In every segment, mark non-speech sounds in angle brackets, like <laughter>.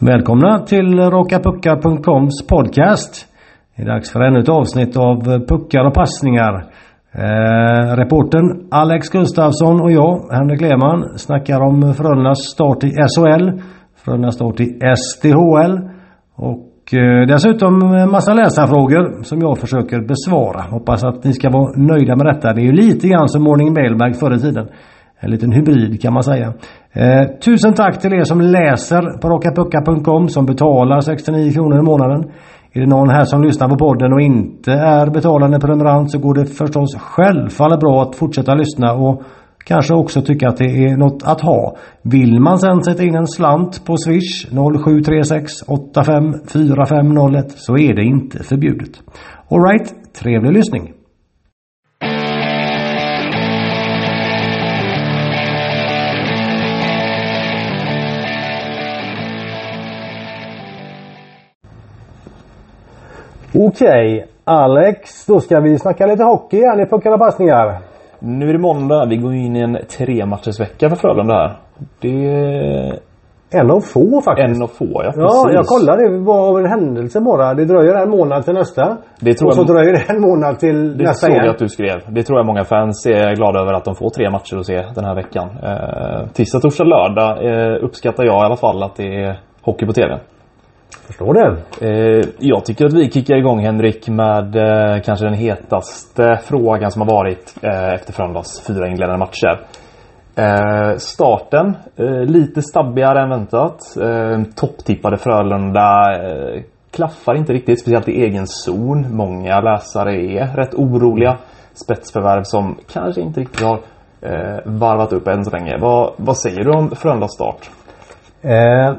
Välkomna till rockapuckar.coms podcast. Det är dags för ännu ett avsnitt av Puckar och passningar. Eh, reporten Alex Gustafsson och jag, Henrik Lehmann, snackar om Frölundas start i SHL, Frölundas start i SDHL och eh, dessutom en massa läsarfrågor som jag försöker besvara. Hoppas att ni ska vara nöjda med detta. Det är ju lite grann som Morning Mailbag förr i tiden. En liten hybrid kan man säga. Eh, tusen tack till er som läser på rockapucka.com som betalar 69 kronor i månaden. Är det någon här som lyssnar på podden och inte är betalande prenumerant så går det förstås självfallet bra att fortsätta lyssna och kanske också tycka att det är något att ha. Vill man sen sätta in en slant på Swish 0736 85 4501 så är det inte förbjudet. Alright, trevlig lyssning! Okej, Alex, då ska vi snacka lite hockey igen i puckar och passningar. Nu är det måndag. Vi går in i en tre matchers vecka för Frölunda här. Det är En av få faktiskt. en och få, ja. Ja, precis. jag kollade. Det var av en händelse bara. Det dröjer en månad till nästa. Det tror och så jag- dröjer det en månad till Det nästa såg jag att du skrev. Det tror jag många fans är glada över att de får tre matcher att se den här veckan. Eh, tisdag, torsdag, lördag eh, uppskattar jag i alla fall att det är hockey på TV. Förstår det. Eh, jag tycker att vi kickar igång Henrik med eh, kanske den hetaste frågan som har varit eh, efter Frölundas fyra inledande matcher. Eh, starten, eh, lite stabbigare än väntat. Eh, topptippade Frölunda eh, klaffar inte riktigt, speciellt i egen zon. Många läsare är rätt oroliga. Spetsförvärv som kanske inte riktigt har eh, varvat upp än så länge. Vad, vad säger du om Frölundas start? Eh,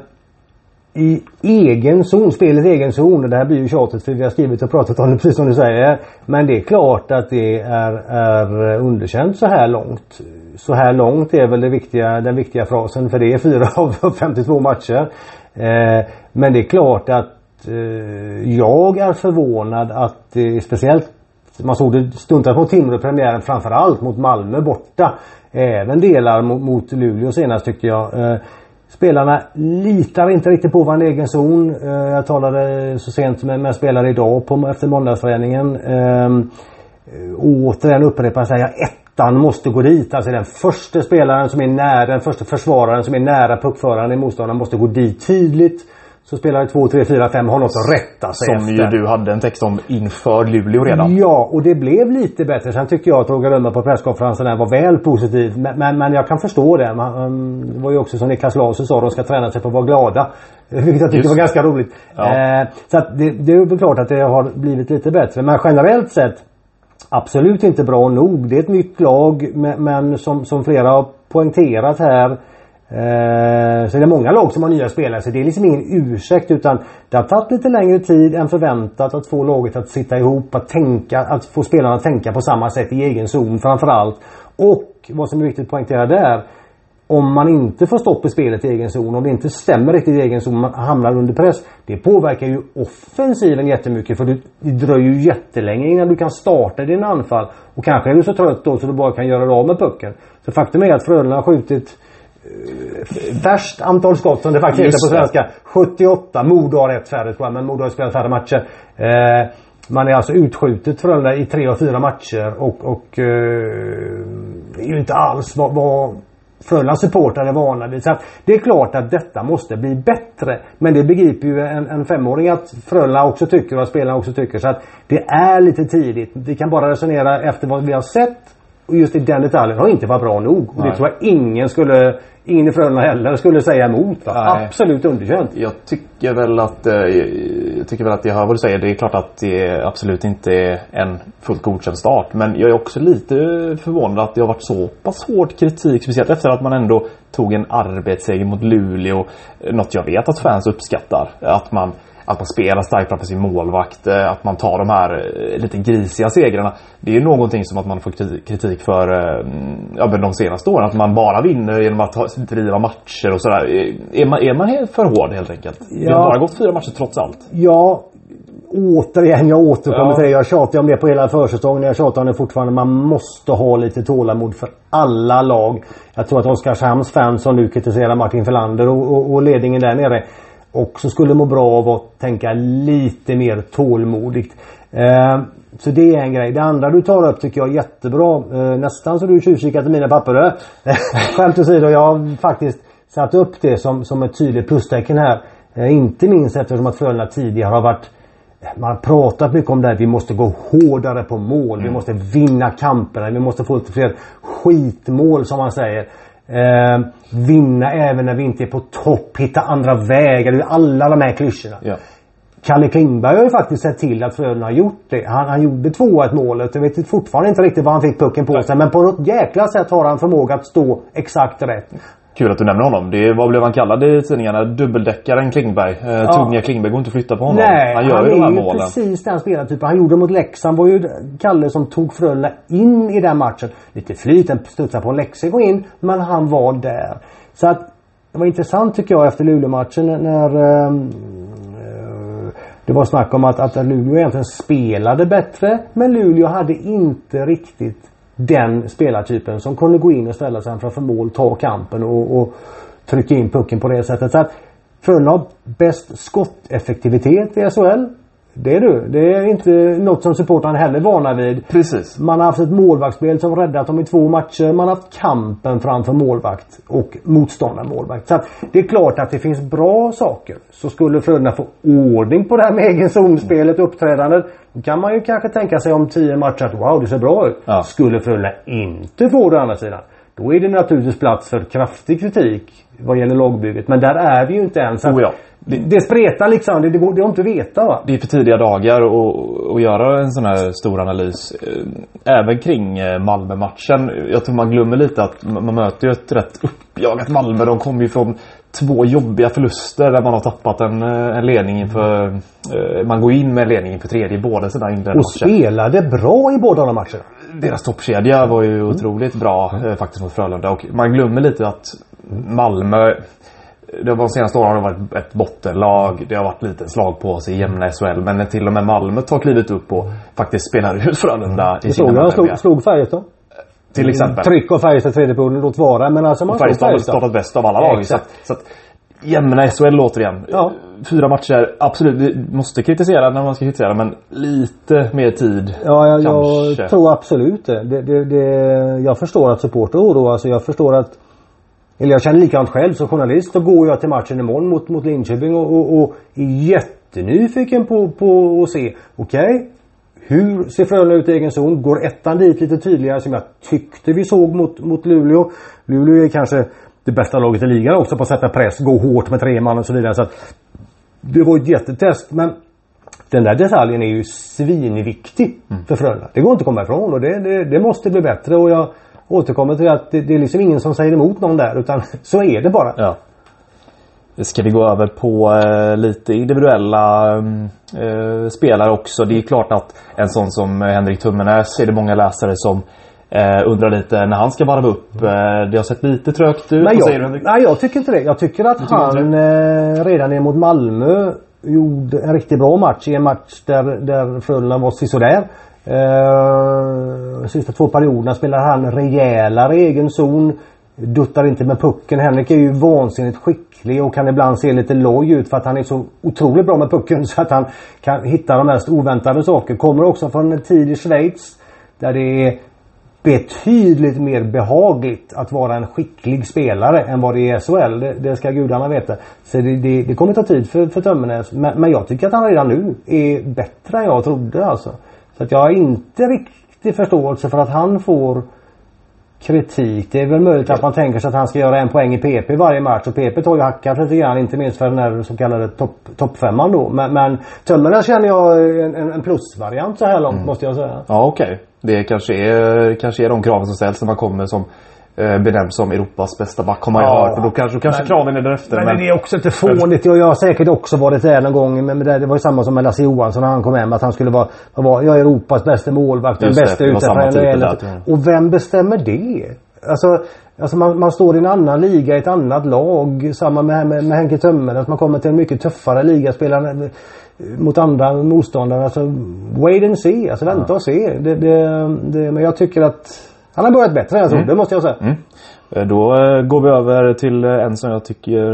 i egen zon, spelets egen zon. och Det här blir ju tjatigt för vi har skrivit och pratat om det precis som du säger. Men det är klart att det är, är underkänt så här långt. Så här långt är väl det viktiga, den viktiga frasen för det är fyra <laughs> av 52 matcher. Eh, men det är klart att eh, jag är förvånad att eh, speciellt man såg det stundtals mot Timrå premiären framförallt mot Malmö borta. Även delar mot, mot Luleå senast tyckte jag. Eh, Spelarna litar inte riktigt på varandra egen zon. Eh, jag talade så sent med, med spelare idag på, efter måndagsträningen. Ehm, återigen upprepar jag säga ettan måste gå dit. Alltså den första spelaren som är nära, den första försvararen som är nära puckföraren i motståndaren måste gå dit tydligt. Så spelare 2, 3, 4, 5 har något att rätta sig Som efter. ju du hade en text om inför Luleå redan. Ja, och det blev lite bättre. Sen tycker jag att Roger Rönnberg på presskonferensen var väl positiv. Men, men, men jag kan förstå det. Man, det var ju också som Niklas Larsson sa, de ska träna sig på att vara glada. <laughs> Vilket jag tyckte var ganska roligt. Ja. Eh, så det, det är väl klart att det har blivit lite bättre. Men generellt sett absolut inte bra nog. Det är ett nytt lag men, men som, som flera har poängterat här eh, så är det många lag som har nya spelare så det är liksom ingen ursäkt utan det har tagit lite längre tid än förväntat att få laget att sitta ihop, att tänka, att få spelarna att tänka på samma sätt i egen zon framförallt. Och vad som är viktigt att poängtera där om man inte får stopp i spelet i egen zon, om det inte stämmer riktigt i egen zon, man hamnar under press. Det påverkar ju offensiven jättemycket för det dröjer ju jättelänge innan du kan starta din anfall. Och kanske är du så trött då så du bara kan göra dig av med pucken. Så faktum är att Frölunda har skjutit värst antal skott som det faktiskt heter på svenska. 78. Modo har ett färre tror jag, men Modo har spelat färre matcher. Eh, man är alltså utskjutet Frölunda i tre av fyra matcher och, och eh, det är ju inte alls vad, vad Frölundas supportrar är vana vid. Så att det är klart att detta måste bli bättre. Men det begriper ju en, en femåring att Frölunda också tycker och att spelarna också tycker. Så att det är lite tidigt. Vi kan bara resonera efter vad vi har sett. Och just i den detaljen har inte varit bra nog. Och det tror jag ingen skulle, ingen i Frölunda heller skulle säga emot. Absolut underkänt. Jag tycker väl att eh, jag tycker väl att jag hör vad du säger. Det är klart att det absolut inte är en fullt godkänd start. Men jag är också lite förvånad att det har varit så pass hård kritik. Speciellt efter att man ändå tog en arbetsseger mot Luleå. Något jag vet att fans uppskattar. Att man att man spelar starkt framför sin målvakt, eh, att man tar de här eh, lite grisiga segrarna. Det är ju någonting som att man får kriti- kritik för eh, ja, men de senaste åren. Att man bara vinner genom att driva matcher och sådär. Är man, är man för hård helt enkelt? Det Ja. har bara gått fyra matcher trots allt. Ja, återigen, jag återkommer Ja. till det. Jag tjatar om det på hela försäsongen. Jag tjatar om det fortfarande. Man måste ha lite tålamod för alla lag. Jag tror att Oskarshamns fans som nu kritiserar Martin Ferlander och, och, och ledningen där nere också skulle må bra av att tänka lite mer tålmodigt. Eh, så det är en grej. Det andra du tar upp tycker jag är jättebra. Eh, nästan så du tjuvkikar till mina papper där. <laughs> Skämt åsido, jag har faktiskt satt upp det som, som ett tydligt plustecken här. Eh, inte minst eftersom att Frölunda tidigare har varit man har pratat mycket om det här. Vi måste gå hårdare på mål. Mm. Vi måste vinna kamperna. Vi måste få lite fler skitmål som man säger. Eh, vinna även när vi inte är på topp. Hitta andra vägar. Alla de här klyschorna. Ja. Kalle Klingberg har ju faktiskt sett till att Frölunda har gjort det. Han, han gjorde 2-1 målet. Jag vet fortfarande inte riktigt vad han fick pucken på sig. Men på något jäkla sätt har han förmåga att stå exakt rätt. Kul att du nämner honom. Det är, vad blev han kallad i tidningarna? Dubbeldäckaren Klingberg. Eh, ja. Tunga Klingberg går inte att flytta på honom. Nej, han gör han ju de här målen. Han är precis den spelartypen. Han gjorde mot Leksand var ju Kalle som tog Frölunda in i den matchen. Lite flyt, en studsade på Leksand gå in. Men han var där. Så att det var intressant tycker jag efter Luleå-matchen när um, det var snack om att, att Luleå egentligen spelade bättre. Men Luleå hade inte riktigt den spelartypen som kunde gå in och ställa sig framför mål, ta kampen och, och trycka in pucken på det sättet. Så att Frölunda har bäst skotteffektivitet i SHL. Det är du. Det är inte något som supportrarna heller vana vid. Precis. Man har haft ett målvaktsspel som räddat dem i två matcher. Man har haft kampen framför målvakt och motståndarmålvakt. Så det är klart att det finns bra saker. Så skulle Frölunda få ordning på det här med egen zonspelet, uppträdandet. Då kan man ju kanske tänka sig om tio matcher att wow, det ser bra ut. Ja. Skulle Frölunda inte få det å andra sidan. Då är det naturligtvis plats för kraftig kritik vad gäller lagbygget. Men där är vi ju inte än. Så oh ja. det, det spretar liksom. Det, det, går, det går inte att veta va? Det är för tidiga dagar att göra en sån här stor analys. Eh, även kring eh, Malmö-matchen. Jag tror man glömmer lite att man möter ju ett rätt uppjagat Malmö. De kommer ju från två jobbiga förluster där man har tappat en, eh, en ledning inför... Man går in med ledning inför tredje i båda sina inledande Och spelade bra i båda de matcherna. Deras toppkedja var ju mm. otroligt bra faktiskt mot Frölunda och man glömmer lite att Malmö de senaste åren har det varit ett bottenlag. Det har varit lite slag på sig i jämna SHL. Men när till och med Malmö tar klivit upp och faktiskt spelar ut Frölunda i sina matcher. Slog, slog Färjestad. Till exempel. Tryck av Färjestad tredje perioden, låt vara. Men alltså man Färjestad har startat bäst av alla lag. Ja, så, att, jämna SHL återigen. Ja. Fyra matcher, absolut. Vi måste kritisera när man ska kritisera men lite mer tid. Ja, jag, jag tror absolut det. det, det, det jag förstår att supporter oroas. Jag förstår att eller jag känner likadant själv som journalist. Då går jag till matchen imorgon mot, mot Linköping och, och, och är jättenyfiken på, på att se. Okej, okay, hur ser Frölunda ut i egen zon? Går ettan dit lite tydligare som jag tyckte vi såg mot, mot Luleå? Luleå är kanske det bästa laget i ligan också på att sätta press, gå hårt med tre man och så vidare. Så att det var ett jättetest men den där detaljen är ju svinviktig mm. för Frölunda. Det går inte att komma ifrån och det, det, det måste bli bättre och jag återkommer till att det, det, är liksom ingen som säger emot någon där utan <laughs> så är det bara. Ja. Ska vi gå över på eh, lite individuella eh, spelare också. Det är klart att en sån som Henrik Tummenäs är det många läsare som eh, undrar lite när han ska varva upp. Eh, det har sett lite trögt ut. Nej, jag, du, nej jag tycker inte det. Jag tycker att han eh, redan ner mot Malmö gjorde en riktigt bra match i en match där, där Frölunda var sisådär. Eh, sista två perioderna spelar han rejälare i egen zon. Duttar inte med pucken. Henrik är ju vansinnigt skicklig och kan ibland se lite loj ut för att han är så otroligt bra med pucken <laughs> så att han kan hitta de mest oväntade saker. Kommer också från en tid i Schweiz där det är betydligt mer behagligt att vara en skicklig spelare än vad det är i SHL. Det, det ska gudarna veta. Så det, det, det kommer ta tid för, för Tömmernes. Men, men jag tycker att han redan nu är bättre än jag trodde alltså. Så att jag har inte riktig förståelse för att han får kritik. Det är väl möjligt att man tänker sig att han ska göra en poäng i PP varje match och PP tar ju hackat lite grann inte minst för den här så kallade topp, toppfemman då. Men, men Tömmernes känner jag en, en plusvariant så här långt mm. måste jag säga. Ja okej. Okay. Det kanske är, kanske är de kraven som ställs när man kommer som benämns som Europas bästa back har man ju ja, hört. Och då kanske, då kanske men, kraven är därefter. Men, men, det är också lite fånigt. Jag, jag har säkert också varit där någon gång. Men det, det var ju samma som med Lasse Johansson när han kom hem. Att han skulle vara, vara jag är Europas bästa målvakt. Den bästa utanför Och vem bestämmer det? Alltså, alltså man, man, står i en annan liga, i ett annat lag. Samma med, med, med Henke Tömmer. Att man kommer till en mycket tuffare liga. Spelar mot andra motståndare. Alltså, wait and see. Alltså vänta och se. Det, det, men jag tycker att Han har börjat bättre än jag trodde, mm. måste jag säga. Mm. Eh, då eh, går vi över till eh, en som jag tycker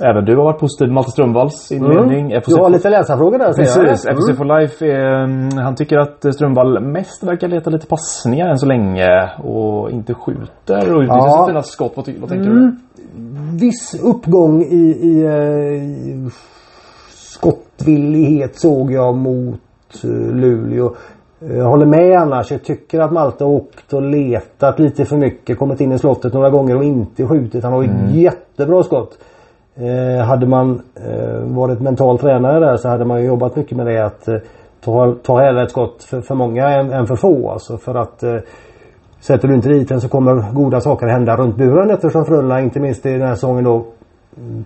även du har varit positiv. Malte Strömvalls inledning. Mm. Du har lite läsarfrågor där Precis. Mm. FC for Life är, Han tycker att Strömvall mest verkar leta lite passningar än så länge. Och inte skjuter och utnyttjar ja. sina skott. Vad, vad tänker mm. du? Viss uppgång i, i, i skottvillighet såg jag mot Luleå. Jag håller med annars. Jag tycker att Malte har åkt och letat lite för mycket. Kommit in i slottet några gånger och inte skjutit. Han har mm. jättebra skott. Eh, hade man eh, varit mental tränare där så hade man ju jobbat mycket med det att eh, ta, ta hellre ett skott för, för många än, än, för få. Alltså för att eh, Sätter du inte dit den så kommer goda saker hända runt buren eftersom Frölunda inte minst i den här säsongen då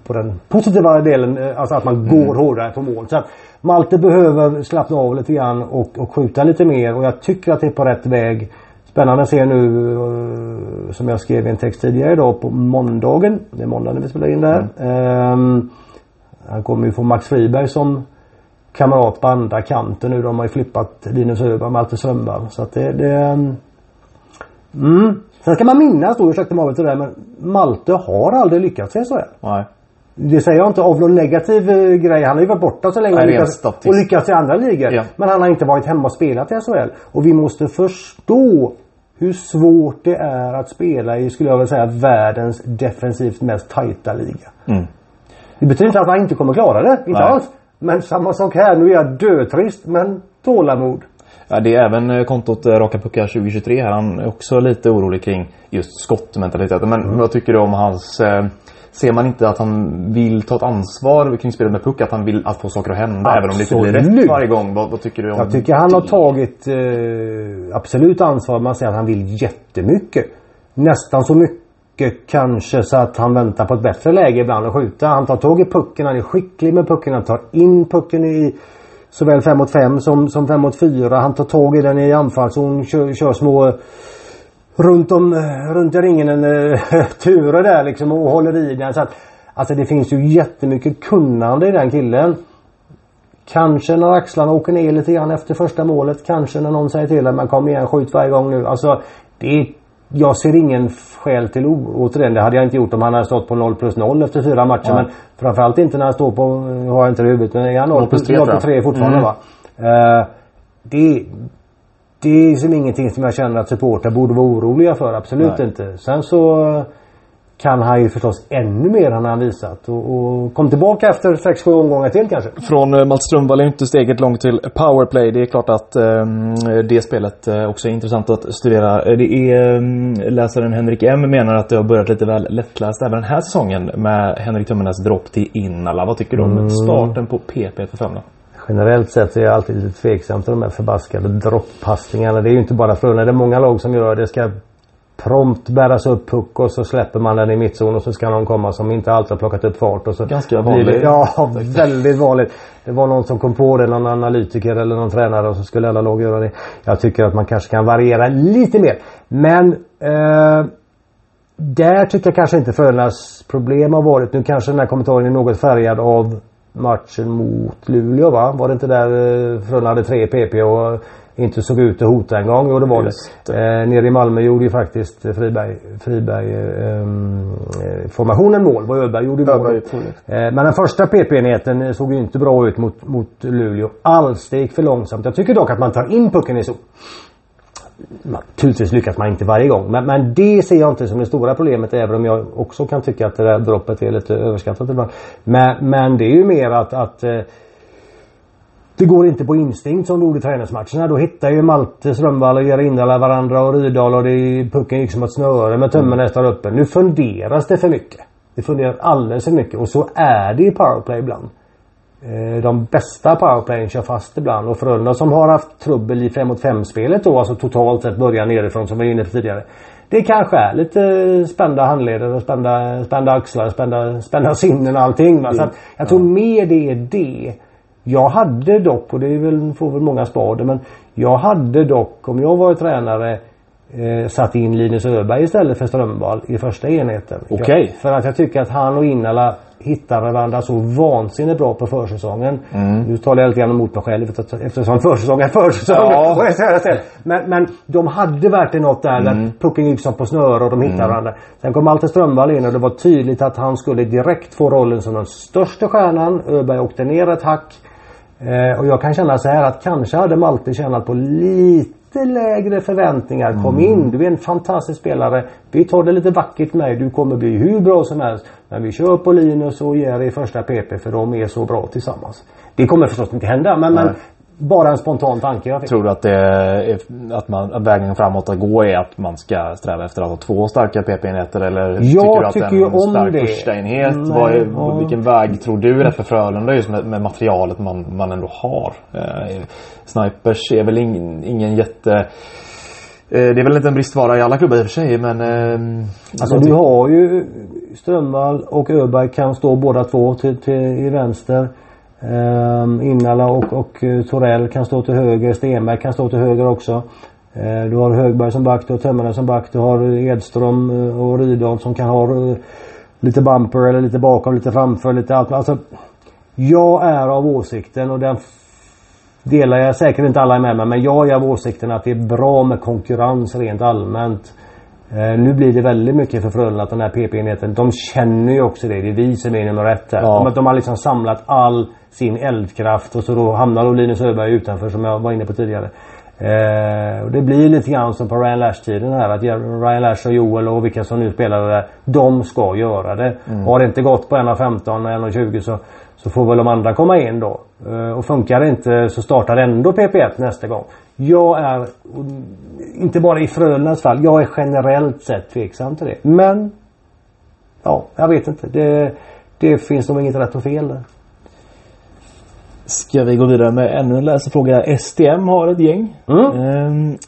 på den positiva delen, eh, alltså att man mm. går hårdare på mål. Så att Malte behöver slappna av lite grann och, och skjuta lite mer och jag tycker att det är på rätt väg. Spännande att se nu uh, som jag skrev i en text tidigare idag på måndagen. Det är måndag när vi spelar in det här. Mm. Um, han kommer ju få Max Friberg som kamrat på andra kanten nu. De har ju flippat Linus Öberg, Malte Strömberg. Så att det, det um, mm. Sen ska man minnas då, ursäkta mig det där men Malte har aldrig lyckats i SHL. Nej. Det säger jag inte av någon negativ eh, grej. Han har ju varit borta så länge Nej, och, lyckats, och lyckats i andra ligor. Ja. Men han har inte varit hemma och spelat i SHL. Och vi måste förstå hur svårt det är att spela i, skulle jag vilja säga, världens defensivt mest tajta liga. Mm. Det betyder inte att han inte kommer klara det. Inte Nej. alls. Men samma sak här. Nu är jag dötrist men tålamod. Ja, det är även eh, kontot eh, Raka Puckar 2023 här. Han är också lite orolig kring just skottmentaliteten. Men mm. vad tycker du om hans eh, Ser man inte att han vill ta ett ansvar kring spelet med puck? Att han vill att få saker att hända absolut. även om det inte blir rätt varje gång? Vad, vad tycker du om Jag tycker han har tagit eh, absolut ansvar. Man säger att han vill jättemycket. Nästan så mycket kanske så att han väntar på ett bättre läge ibland att skjuta. Han tar tag i pucken, han är skicklig med pucken, han tar in pucken i såväl 5 mot 5 som, som 5 mot 4. Han tar tag i den i anfallszon, kör, kör små runt om runt i ringen en eh, <laughs> turer där liksom och håller i den. Så att, alltså det finns ju jättemycket kunnande i den killen. Kanske när axlarna åker ner lite grann efter första målet. Kanske när någon säger till att man kommer igen skjut varje gång nu. Alltså det jag ser ingen skäl till oro den. Det hade jag inte gjort om han hade stått på 0 plus 0 efter fyra matcher. Ja. Men framförallt inte när han står på, har jag inte det i huvudet, men är han 0 plus 3, 0 plus 3 fortfarande mm. va? Uh, det, det är liksom ingenting som jag känner att supportrar borde vara oroliga för. Absolut Nej. inte. Sen så kan han ju förstås ännu mer än han visat. Och, och kom tillbaka efter 6-7 omgångar till kanske. Från uh, Mats Strömvall är inte steget långt till powerplay. Det är klart att um, det spelet uh, också är intressant att studera. Det är um, läsaren Henrik M menar att det har börjat lite väl lättläst även den här säsongen med Henrik Tummenäs dropp till Innala. Vad tycker du om mm. starten på PP för Frölunda? Generellt sett är jag alltid lite tveksam till de här förbaskade dropppassningarna. Det är ju inte bara Frölunda. Det är många lag som gör. Det ska prompt bäras upp puck och så släpper man den i mittzon och så ska någon komma som inte alltid har plockat upp fart. Och så Ganska vanligt. Ja, väldigt vanligt. Det var någon som kom på det, någon analytiker eller någon tränare och så skulle alla lag göra det. Jag tycker att man kanske kan variera lite mer. Men eh, där tycker jag kanske inte Frölundas problem har varit. Nu kanske den här kommentaren är något färgad av matchen mot Luleå va? Var det inte där eh, Frölunda hade tre PP och inte såg ut att hota en gång? Jo det var Just det. Eh, nere i Malmö gjorde ju faktiskt Friberg, Friberg ehm, eh, formationen mål. Vad Öberg gjorde mål. Eh, men den första PP-enheten såg ju inte bra ut mot, mot Luleå alls. Det gick för långsamt. Jag tycker dock att man tar in pucken i zon. Naturligtvis lyckas man inte varje gång. Men, men, det ser jag inte som det stora problemet även om jag också kan tycka att det där droppet är lite överskattat ibland. Men, men det är ju mer att, att eh, det går inte på instinkt som det gjorde i träningsmatcherna. Då hittar ju Malte, Strömvall och Jerindala varandra och Rydahl och det, pucken gick som ett snöre med tummen nästan uppe. Nu funderas det för mycket. Det funderas alldeles för mycket och så är det i powerplay ibland. Eh, de bästa powerplayen kör fast ibland och Frölunda som har haft trubbel i 5 mot 5 spelet då, alltså totalt sett börjar nerifrån som vi var inne på tidigare. Det kanske är lite spända handleder och spända, spända axlar, spända, spända sinnen och allting. Va? Så att jag tror mer det är det. Jag hade dock, och det är väl, får väl många spader, men jag hade dock om jag var tränare eh, satt in Linus Öberg istället för Strömvall i första enheten. Okej. Okay. För att jag tycker att han och Innala hittade varandra så vansinnigt bra på försäsongen. Mm. Nu talar jag lite grann emot mig själv eftersom försäsong är försäsong. Ja. Men, men de hade verkligen något där. Mm. där pucken gick som på snöre och de hittade mm. varandra. Sen kom Malte Strömvall in och det var tydligt att han skulle direkt få rollen som den största stjärnan. Öberg åkte ner ett hack. Eh, och jag kan känna så här att kanske hade Malte tjänat på lite lägre förväntningar. Kom mm. in, du är en fantastisk spelare. Vi tar det lite vackert med. Du kommer bli hur bra som helst. Men vi kör på Linus och Jerry första PP för de är så bra tillsammans. Det kommer förstås inte hända men, men bara en spontan tanke jag fick. Tror du att, det är, att, man, att vägen framåt att gå är att man ska sträva efter att ha två starka PP-enheter? Eller jag tycker du att tycker en stark det. första enhet? Vad är, ja. Vilken väg tror du är för Frölunda just med, med materialet man, man ändå har? Eh, snipers är väl ingen, ingen jätte eh, det är väl inte en bristvara i alla klubbar i och för sig men... Eh, alltså du har ju Strömvall och Öberg kan stå båda två till, till, i vänster. Um, Innala och, och eh, Torell kan stå till höger. Stenberg kan stå till höger också. Eh, du har Högberg som back, du har Tömmernes som back. Du har Edström eh, och Rydahl som kan ha lite bumper eller lite bakom, lite framför, lite allt. Alltså, jag är av åsikten och den delar jag säkert inte alla med mig men jag är av åsikten att det är bra med konkurrens rent allmänt. Eh, nu blir det väldigt mycket för Frölunda att den här PP-enheten, de känner ju också det. Det är vi som är nummer ett här. Ja. De, de har liksom samlat all sin eldkraft och så då hamnar då Linus Öberg utanför som jag var inne på tidigare. Eh, och det blir lite grann som på Ryan Lash-tiden här. Att Ryan Lash och Joel och vilka som nu spelar där. De ska göra det. Mm. Har det inte gått på 1.15 och 1.20 så, så får väl de andra komma in då. Eh, och funkar det inte så startar ändå PP1 nästa gång. Jag är, inte bara i Frölundas fall, jag är generellt sett tveksam till det. Men, ja, jag vet inte. Det, det finns nog inget rätt och fel där. Ska vi gå vidare med ännu en läsarfråga? STM har ett gäng. Mm. Um,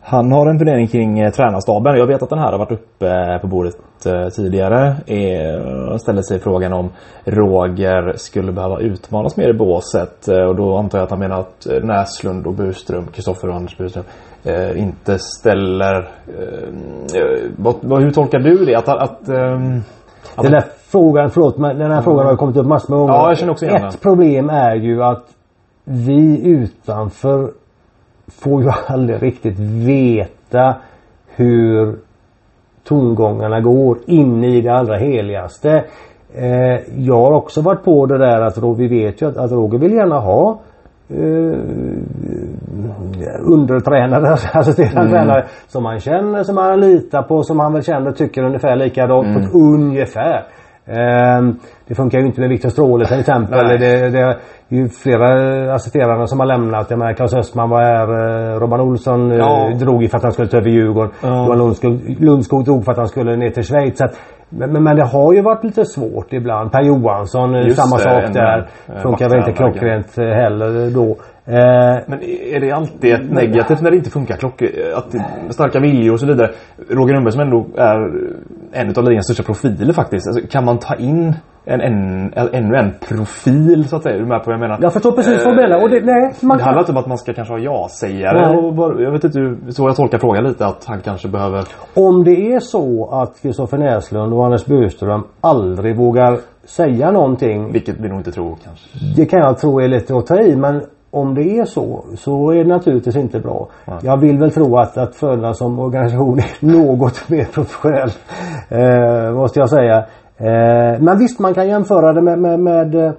han har en fundering kring eh, tränarstaben. Jag vet att den här har varit uppe eh, på bordet eh, tidigare. Eh, ställer sig frågan om Roger skulle behöva utmanas mer i båset. Eh, och då antar jag att han menar att Näslund och Burström, Kristoffer och Anders Burström, inte ställer... Vad, hur tolkar du det? Att, att, att den där frågan, förlåt men den här frågan har kommit upp massor med gånger. Ja, jag känner också igen Ett problem är ju att vi utanför får ju aldrig riktigt veta hur tongångarna går in i det allra heligaste. Eh, jag har också varit på det där att vi vet ju att, att Roger vill gärna ha eh, undertränare, <laughs> assisterande mm. tränare som han känner, som han litar på, som han väl känner tycker ungefär likadant mm. på ett ungefär. Eh, det funkar ju inte med Viktor Stråle till exempel. det, det, är ju flera assisterande som har lämnat. Jag menar Claes Östman var här. Eh, Robban Olsson eh, ja. drog ju för att han skulle ta över Djurgården. Ja. Johan Lundskog, Lundskog drog för att han skulle ner till Schweiz. Att, men, men, det har ju varit lite svårt ibland. Per Johansson, eh, Just samma det, sak där. Funkar väl inte klockrent heller då. Men är det alltid ett negativt när det inte funkar klockor? Att starka viljor och så vidare. Roger Rönnberg som ändå är en av ligans största profiler faktiskt. Alltså, kan man ta in en, en, ännu en profil så att säga. Är du med på vad jag menar? Jag förstår precis vad du menar. Och det, nej, man det handlar inte om att man ska kanske ha ja-sägare. jag vet inte så jag tolkar frågan lite att han kanske behöver... Om det är så att Kristoffer Näslund och Anders Burström aldrig vågar säga någonting. Vilket vi nog inte tror kanske. Det kan jag tro är lite att ta i men om det är så, så är det naturligtvis inte bra. Ja. Jag vill väl tro att, att Frölunda som organisation är <laughs> något mer professionell. Eh, måste jag säga. Eh, men visst, man kan jämföra det med, med, med eh,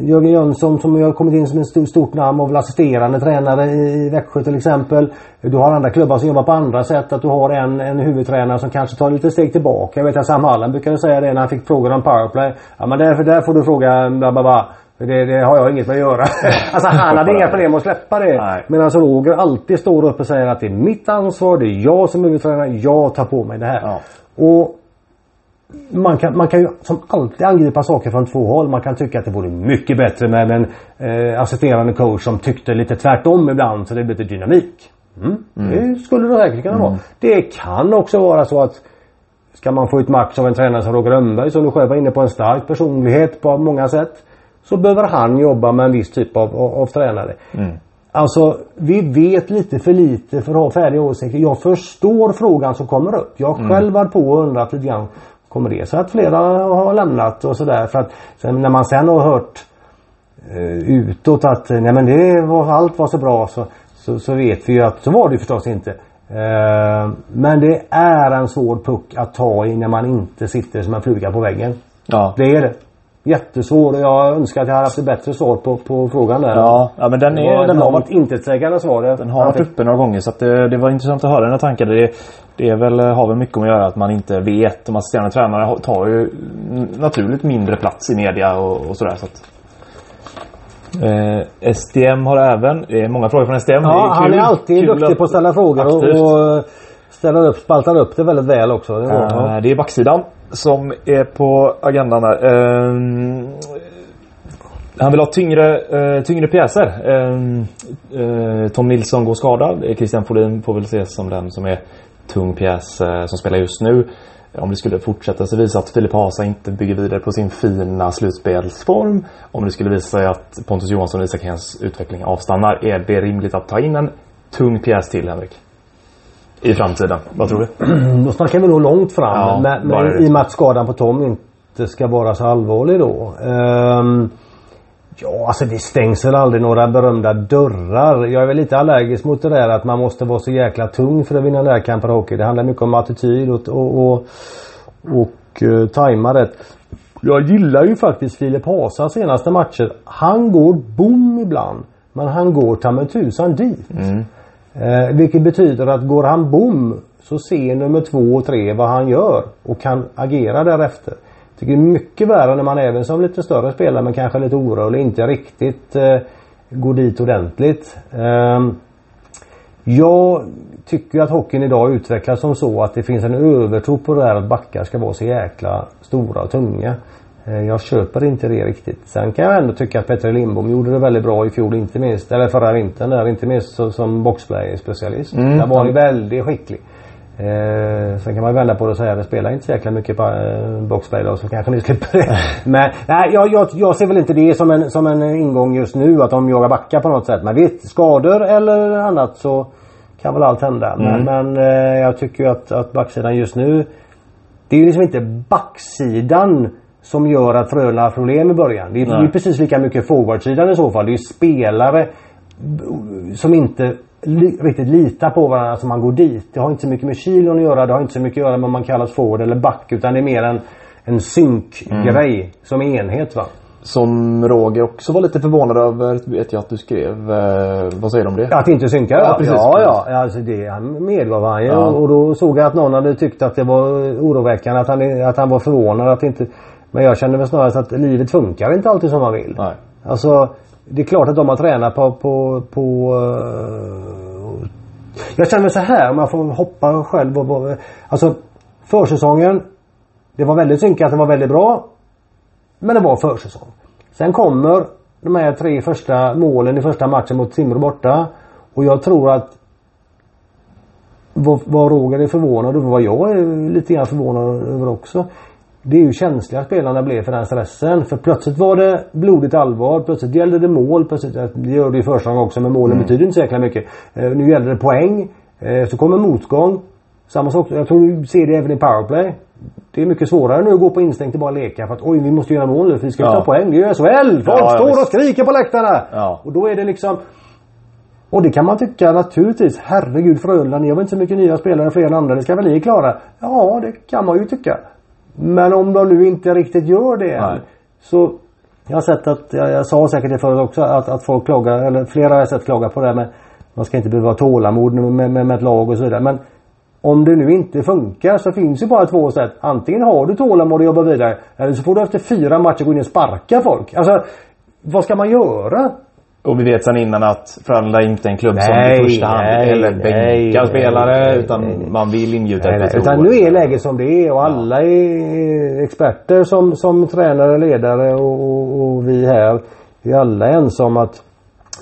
Jörgen Jönsson som har kommit in som ett stort, stort namn och väl assisterande tränare i Växjö till exempel. Du har andra klubbar som jobbar på andra sätt. Att du har en, en huvudtränare som kanske tar lite steg tillbaka. Jag vet att Sam Hallen brukade säga det när han fick frågan om powerplay. Ja men därför, där får du fråga bla bla bla. Det, det, har jag inget med att göra. <laughs> alltså han hade inga problem att släppa det. Men alltså Roger alltid står upp och säger att det är mitt ansvar. Det är jag som är huvudtränare. Jag tar på mig det här. Ja. Och man kan, man kan ju som alltid angripa saker från två håll. Man kan tycka att det vore mycket bättre med en eh, assisterande coach som tyckte lite tvärtom ibland så det blir lite dynamik. Mm. Mm. Det skulle det säkert kunna mm. vara. Det kan också vara så att Ska man få ut max av en tränare som Roger Rönnberg som du själv var inne på en stark personlighet på många sätt. Så behöver han jobba med en viss typ av, av, av tränare. Mm. Alltså vi vet lite för lite för att ha färdiga åsikter. Jag förstår frågan som kommer upp. Jag mm. själv varit på och undrat lite grann. Kommer det sig att flera har lämnat och sådär? För att sen, när man sen har hört eh, utåt att nej men det var, allt var så bra så, så, så vet vi ju att så var det förstås inte. Eh, men det är en svår puck att ta i när man inte sitter som en fluga på väggen. Ja. Det är det. Jättesvår och jag önskar att jag hade haft ett bättre svar på, på frågan där. Ja, ja men den, är, den har långt intetsägande svar. Den har varit uppe några gånger så att det, det var intressant att höra dina tankar. Det, det är väl, har väl mycket att göra att man inte vet. De assisterande tränarna tar ju naturligt mindre plats i media och, och sådär. Så att, eh, SDM har även, det är många frågor från SDM. Ja, är han kul, är alltid kul duktig på att ställa frågor och, Aktivt. och ställer upp, spaltar upp det väldigt väl också. Det Eh, Det är backsidan som är på agendan här. Ehm, han vill ha tyngre, eh, tyngre pjäser. Ehm, eh, Tom Nilsson går skadad. Eh, Christian Folin får väl ses som den som är tung pjäs eh, som spelar just nu. Om det skulle fortsätta så visa att Filip Hasa inte bygger vidare på sin fina slutspelsform. Om det skulle visa sig att Pontus Johansson och Isak Hens utveckling avstannar. Är det rimligt att ta in en tung pjäs till Henrik? I framtiden. Vad tror du? <clears throat> Då snackar vi nog långt fram. Ja, men men i och med att skadan på Tom inte ska vara så allvarlig då. Ehm, ja, alltså det stängs väl aldrig några berömda dörrar. Jag är väl lite allergisk mot det där att man måste vara så jäkla tung för att vinna närkamper i hockey. Det handlar mycket om attityd och, och, och, och uh, tajma rätt. Jag gillar ju faktiskt Filip Hasa senaste matcher. Han går bom ibland. Men han går ta tusan dit. Eh, vilket betyder att går han bom så ser nummer två och tre vad han gör och kan agera därefter. Jag tycker det är mycket värre när man även som lite större spelare men kanske lite orolig inte riktigt eh, går dit ordentligt. Eh, jag tycker att hockeyn idag utvecklas som så att det finns en övertro på det här att backar ska vara så jäkla stora och tunga. Eh, Jag köper inte det riktigt. Sen kan jag ändå tycka att Petter Lindbom gjorde det väldigt bra i fjol inte minst. Eller förra vintern där inte minst som boxplay-specialist. Mm. Där var han väldigt skicklig. Eh, sen kan man vända på det och säga att det spelar inte så jäkla mycket på eh, boxplay då så kanske ni slipper det. <laughs> Men nej, jag, jag, jag ser väl inte det som en, som en ingång just nu att de jagar backar på något sätt. Men visst, skador eller annat så kan väl allt hända. Men, men eh, jag tycker ju att, att backsidan just nu det är ju liksom inte backsidan som gör att Frölunda har problem i början. Det är, det är precis lika mycket forwardsidan i så fall. Det är spelare som inte li, riktigt litar på varandra som man går dit. Det har inte så mycket med kilon att göra. Det har inte så mycket att göra med om man kallas forward eller back. Utan det är mer en, en synkgrej som enhet va. Som Roger också var lite förvånad över vet jag att du skrev. Eh, vad säger du om det? Att inte synka? Ja, precis, ja, precis. ja. Alltså det han medgav han ju. Ja. Och då såg jag att någon hade tyckt att det var oroväckande. Att han, att han var förvånad att inte... Men jag kände väl snarare att livet funkar inte alltid som man vill. Nej. Alltså det är klart att de har tränat på... på, på eh, jag känner mig så här om jag får hoppa själv. Och, alltså försäsongen. Det var väldigt synkat. Det var väldigt bra. Men det var försäsong. Sen kommer de här tre första målen i första matchen mot Timrå borta. Och jag tror att vad, vad Roger är förvånad över, vad jag är lite grann förvånad över också. Det är hur känsliga spelarna blev för den stressen. För plötsligt var det blodigt allvar. Plötsligt gällde det mål. Plötsligt, det gör det i första gången också men målen betyder inte så jäkla mycket. Eh, nu gällde det poäng. Eh, så kommer motgång. Samma sak, jag tror du ser det även i powerplay. Det är mycket svårare nu att gå på instinkt och bara leka för att oj vi måste göra mål nu för vi ska Ja. ta poäng. Det är ju SHL! Folk Ja, står och skriker på läktarna! Ja. Och då är det liksom och det kan man tycka naturligtvis. Herregud Frölunda, ni har väl inte så mycket nya spelare fler än andra. Det ska väl ni klara? Ja, det kan man ju tycka. Men om de nu inte riktigt gör det än. Så jag har sett att, jag, jag sa säkert det förut också, att, att folk klagar, eller flera har jag sett klaga på det här med man ska inte behöva ha tålamod med, med, med ett lag och så vidare. Men om det nu inte funkar så finns ju bara två sätt. Antingen har du tålamod och jobbar vidare. Eller så får du efter fyra matcher gå in och sparka folk. Alltså, vad ska man göra? Och vi vet sedan innan att Frölunda är inte en klubb som Nej, i första hand nej, eller bänkar nej, spelare nej, utan nej, man vill ingjuta Nej, nej, utan nu är läget som det är och alla är experter som, som tränare, ledare och, och, vi här. Vi är alla ense om att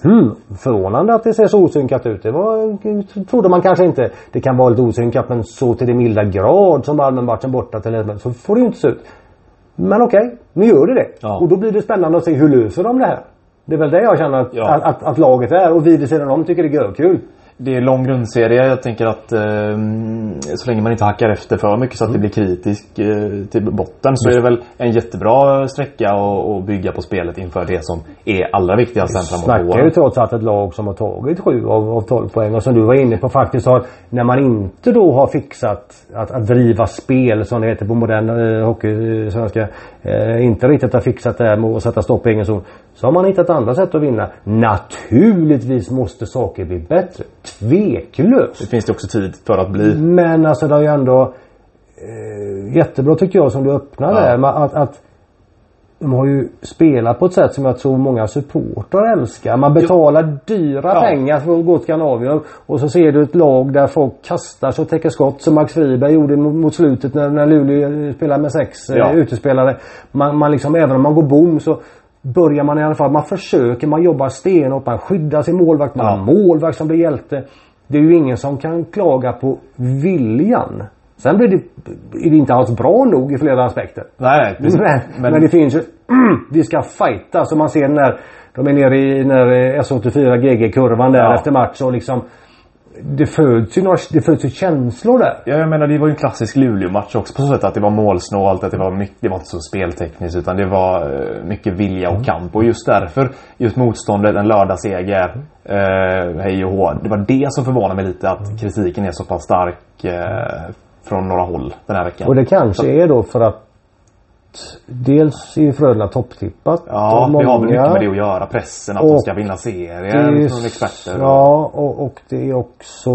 Hmm, förvånande att det ser så osynkat ut. Det var, trodde man kanske inte. Det kan vara lite osynkat men så till det milda grad som Malmö-matchen borta till exempel. Så får det ju inte se ut. Men okej, nu gör det det. Ja. Och då blir det spännande att se hur löser de det här. Det är väl det jag känner att, Ja. att, att, att laget är och vi vid sidan om tycker det är görkul. det är lång grundserie. Jag tänker att eh, så länge man inte hackar efter för mycket så att det blir kritisk eh, till botten så är det väl en jättebra sträcka att bygga på spelet inför det som är allra viktigast sen framåt snackar ju trots allt ett lag som har tagit 7 av, av 12 poäng och som du var inne på faktiskt har när man inte då har fixat att, att driva spel som det heter på modern eh, hockey, svenska. Eh, inte riktigt har fixat det här med att sätta stopp i egen zon. Så har man hittat andra sätt att vinna. Naturligtvis måste saker bli bättre. Tveklöst. Det finns det också tid för att bli. Men alltså det har ju ändå eh, jättebra tycker jag som du öppnar ja. där. Att, att de har ju spelat på ett sätt som jag tror många supportrar älskar. Man betalar jo. dyra ja. pengar för att gå till Scandinavium. Och så ser du ett lag där folk kastar sig och täcker skott som Max Friberg gjorde mot slutet när, när Luleå spelade med sex ja. eh, utespelare. Man, man liksom, även om man går bom så börjar man i alla fall. Man försöker, man jobbar stenhårt, man skyddar sin målvakt. Man ja. har målvakt som blir hjälte. Det är ju ingen som kan klaga på viljan. Sen blir det, är det inte alls bra nog i flera aspekter. Nej, precis. Men, men... men det finns ju... <clears throat> vi ska fighta. Så man ser när de är nere i när S84 GG-kurvan där ja. efter match och liksom det föds ju, några, det föds ju känslor där. Ja, jag menar det var ju en klassisk Luleå-match också på så sätt att det var målsnålt, att det var mycket, det var inte så speltekniskt utan det var eh, mycket vilja och mm. kamp. Och just därför, just motståndet, en lördagsseger, eh, hej och hå. Det var det som förvånade mig lite att kritiken är så pass stark eh, från några håll den här veckan. Och det kanske så. är då för att Dels är Frölunda topptippat. Ja, det har väl mycket med det att göra. Pressen, att de ska vinna serier från experter. Ja, och, och, det är också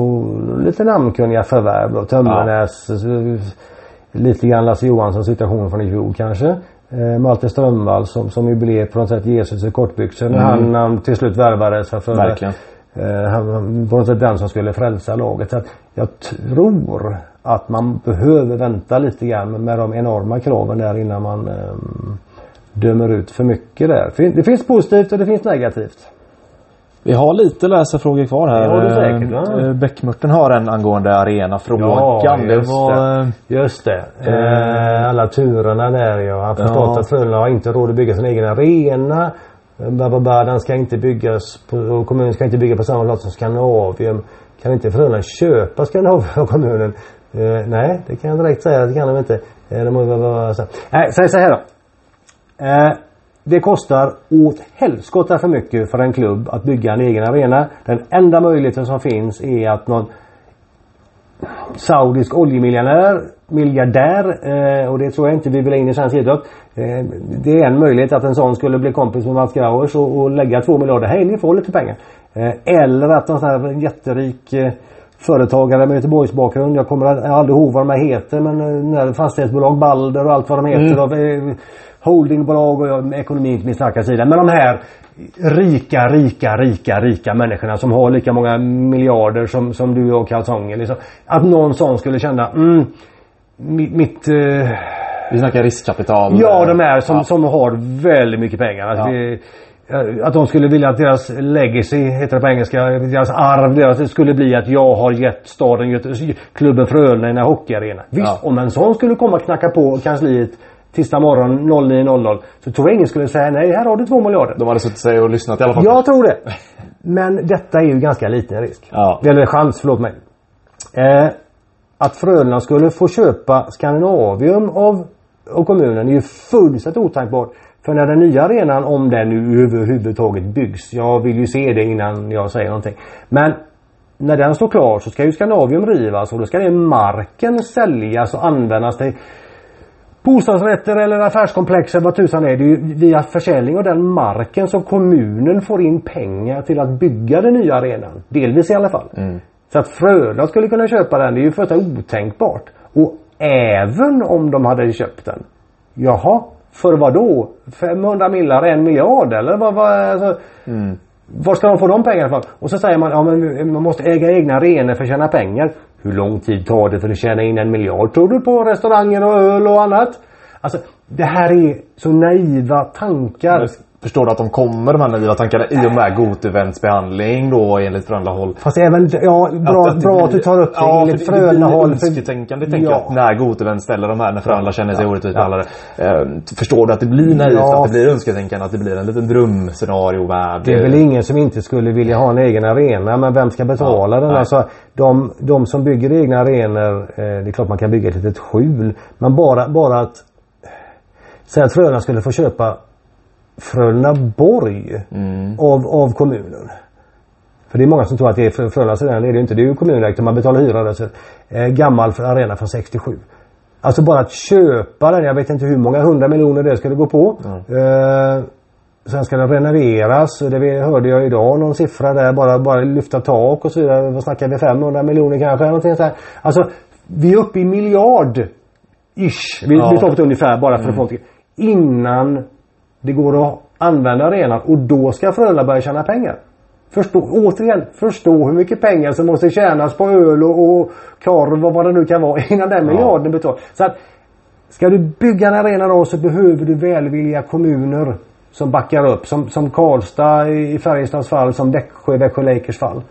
lite namnkunniga förvärv då. Tömmernes, ja. lite grann Lasse Johansson situation från i fjol kanske. Eh, Malte Strömvall som, som ju blev på något sätt Jesus i kortbyxor när mm. han, han till slut värvades. För, Verkligen. Eh, han, på något sätt den som skulle frälsa laget. Så jag tror att man behöver vänta lite grann med de enorma kraven där innan man eh, dömer ut för mycket där. Det finns positivt och det finns negativt. Vi har lite läsarfrågor kvar här. Det har du säkert va? Eh, Bäckmörten har en angående arenafrågan. Ja, just det. Var... Just det. Eh, alla turerna där ja. Har förstått ja. att Frölunda har inte råd att bygga sin egen arena. Den ska inte byggas på, och kommunen ska inte bygga på samma plats som Skandinavien. Kan inte föräldrarna köpa Skandinavien av kommunen? Eh, nej, det kan jag direkt säga. Det kan de inte. Eh, de måste vara så. Nej, säg så här då. Eh, det kostar åt helskotta för mycket för en klubb att bygga en egen arena. Den enda möjligheten som finns är att någon saudisk oljemiljonär, miljardär eh, och det tror jag inte vi vill ha in i svensk idrott. Eh, det är en möjlighet att en sån skulle bli kompis med Mats Grauers och, och lägga två miljarder. Hej ni får lite pengar. Eh, eller att någon sån här jätterik företagare med Göteborgs bakgrund. Jag kommer aldrig ihåg vad de här heter men fastighetsbolag, Balder och allt vad de heter. Mm. Och, eh, holdingbolag och ekonomi inte min starka sida. Men de här rika, rika, rika, rika människorna som har lika många miljarder som, som du och kalsonger. Liksom. Att någon sån skulle känna mm, mitt... uh... Vi snackar riskkapital. Ja, de här som, ja. som har väldigt mycket pengar. Alltså, ja. Att de skulle vilja att deras legacy, heter det på engelska, deras arv, deras skulle bli att jag har gett staden, klubben Frölunda en hockeyarena. Visst, ja. om en sån skulle komma och knacka på kansliet tisdag morgon 09.00 så tror jag ingen skulle säga nej, här har du två miljarder. De hade suttit sig och lyssnat i alla fall. Jag tror det. Men detta är ju ganska liten risk. Ja. Eller chans, förlåt mig. Eh, att Frölunda skulle få köpa Skandinavium av, av kommunen är ju fullständigt otänkbart. För när den nya arenan, om den nu överhuvudtaget byggs. Jag vill ju se det innan jag säger någonting. Men när den står klar så ska ju Skandinavium rivas och då ska den marken säljas och användas till bostadsrätter eller affärskomplex eller vad tusan är. Det är ju via försäljning av den marken som kommunen får in pengar till att bygga den nya arenan. Delvis i alla fall. Mm. Så att Frölunda skulle kunna köpa den, det är ju första otänkbart. Och även om de hade köpt den. Jaha, för vad då? 500 millar, en miljard eller vad? vad alltså, mm. Var ska de få de pengarna från? Och så säger man, ja men man måste äga egna arenor för att tjäna pengar. Hur lång tid tar det för att tjäna in en miljard tror du på restauranger och öl och annat? Alltså det här är så naiva tankar. Förstår du att de kommer de här naiva tankarna i och med Gotevents behandling då enligt Frölunda håll? Fast även, ja bra att, att, bra att du tar upp det ja, enligt Frölunda håll. Det önsketänkande för, tänker ja. jag. När Gotevent ställer de här, när Frölunda känner sig ja. orättvist behandlade. Ja. Eh, förstår du att det blir naivt, ja. att det blir önsketänkande, att det blir en liten drömscenario-värld? Det är väl ingen som inte skulle vilja ha en egen arena, men vem ska betala ja. den? Alltså, de, de som bygger egna arenor, eh, det är klart man kan bygga ett litet skjul. Men bara, bara att att Frölunda skulle få köpa Frölundaborg mm. av, av kommunen. För det är många som tror att det är Frölundas arena. Det är det inte. Det är ju kommunägt man betalar hyra. Alltså, eh, gammal arena från 67. Alltså bara att köpa den. Jag vet inte hur många hundra miljoner det skulle gå på. Mm. Eh, sen ska den renoveras. Det hörde jag idag någon siffra där. Bara, bara lyfta tak och så vidare. Vad snackar vi? 500 miljoner kanske? Någonting så här. Alltså vi är uppe i miljard. Ish. Vi, ja. vi tar ett ungefär bara för mm. att få Innan det går att använda arenan och då ska Frölunda börja tjäna pengar. Förstå, återigen, förstå hur mycket pengar som måste tjänas på öl och, och korv och vad det nu kan vara innan den miljarden är betald. Så att Ska du bygga en arena då så behöver du välvilliga kommuner som backar upp. Som, som Karlstad i Färjestads fall, som Växjö Växjö Lakers fall.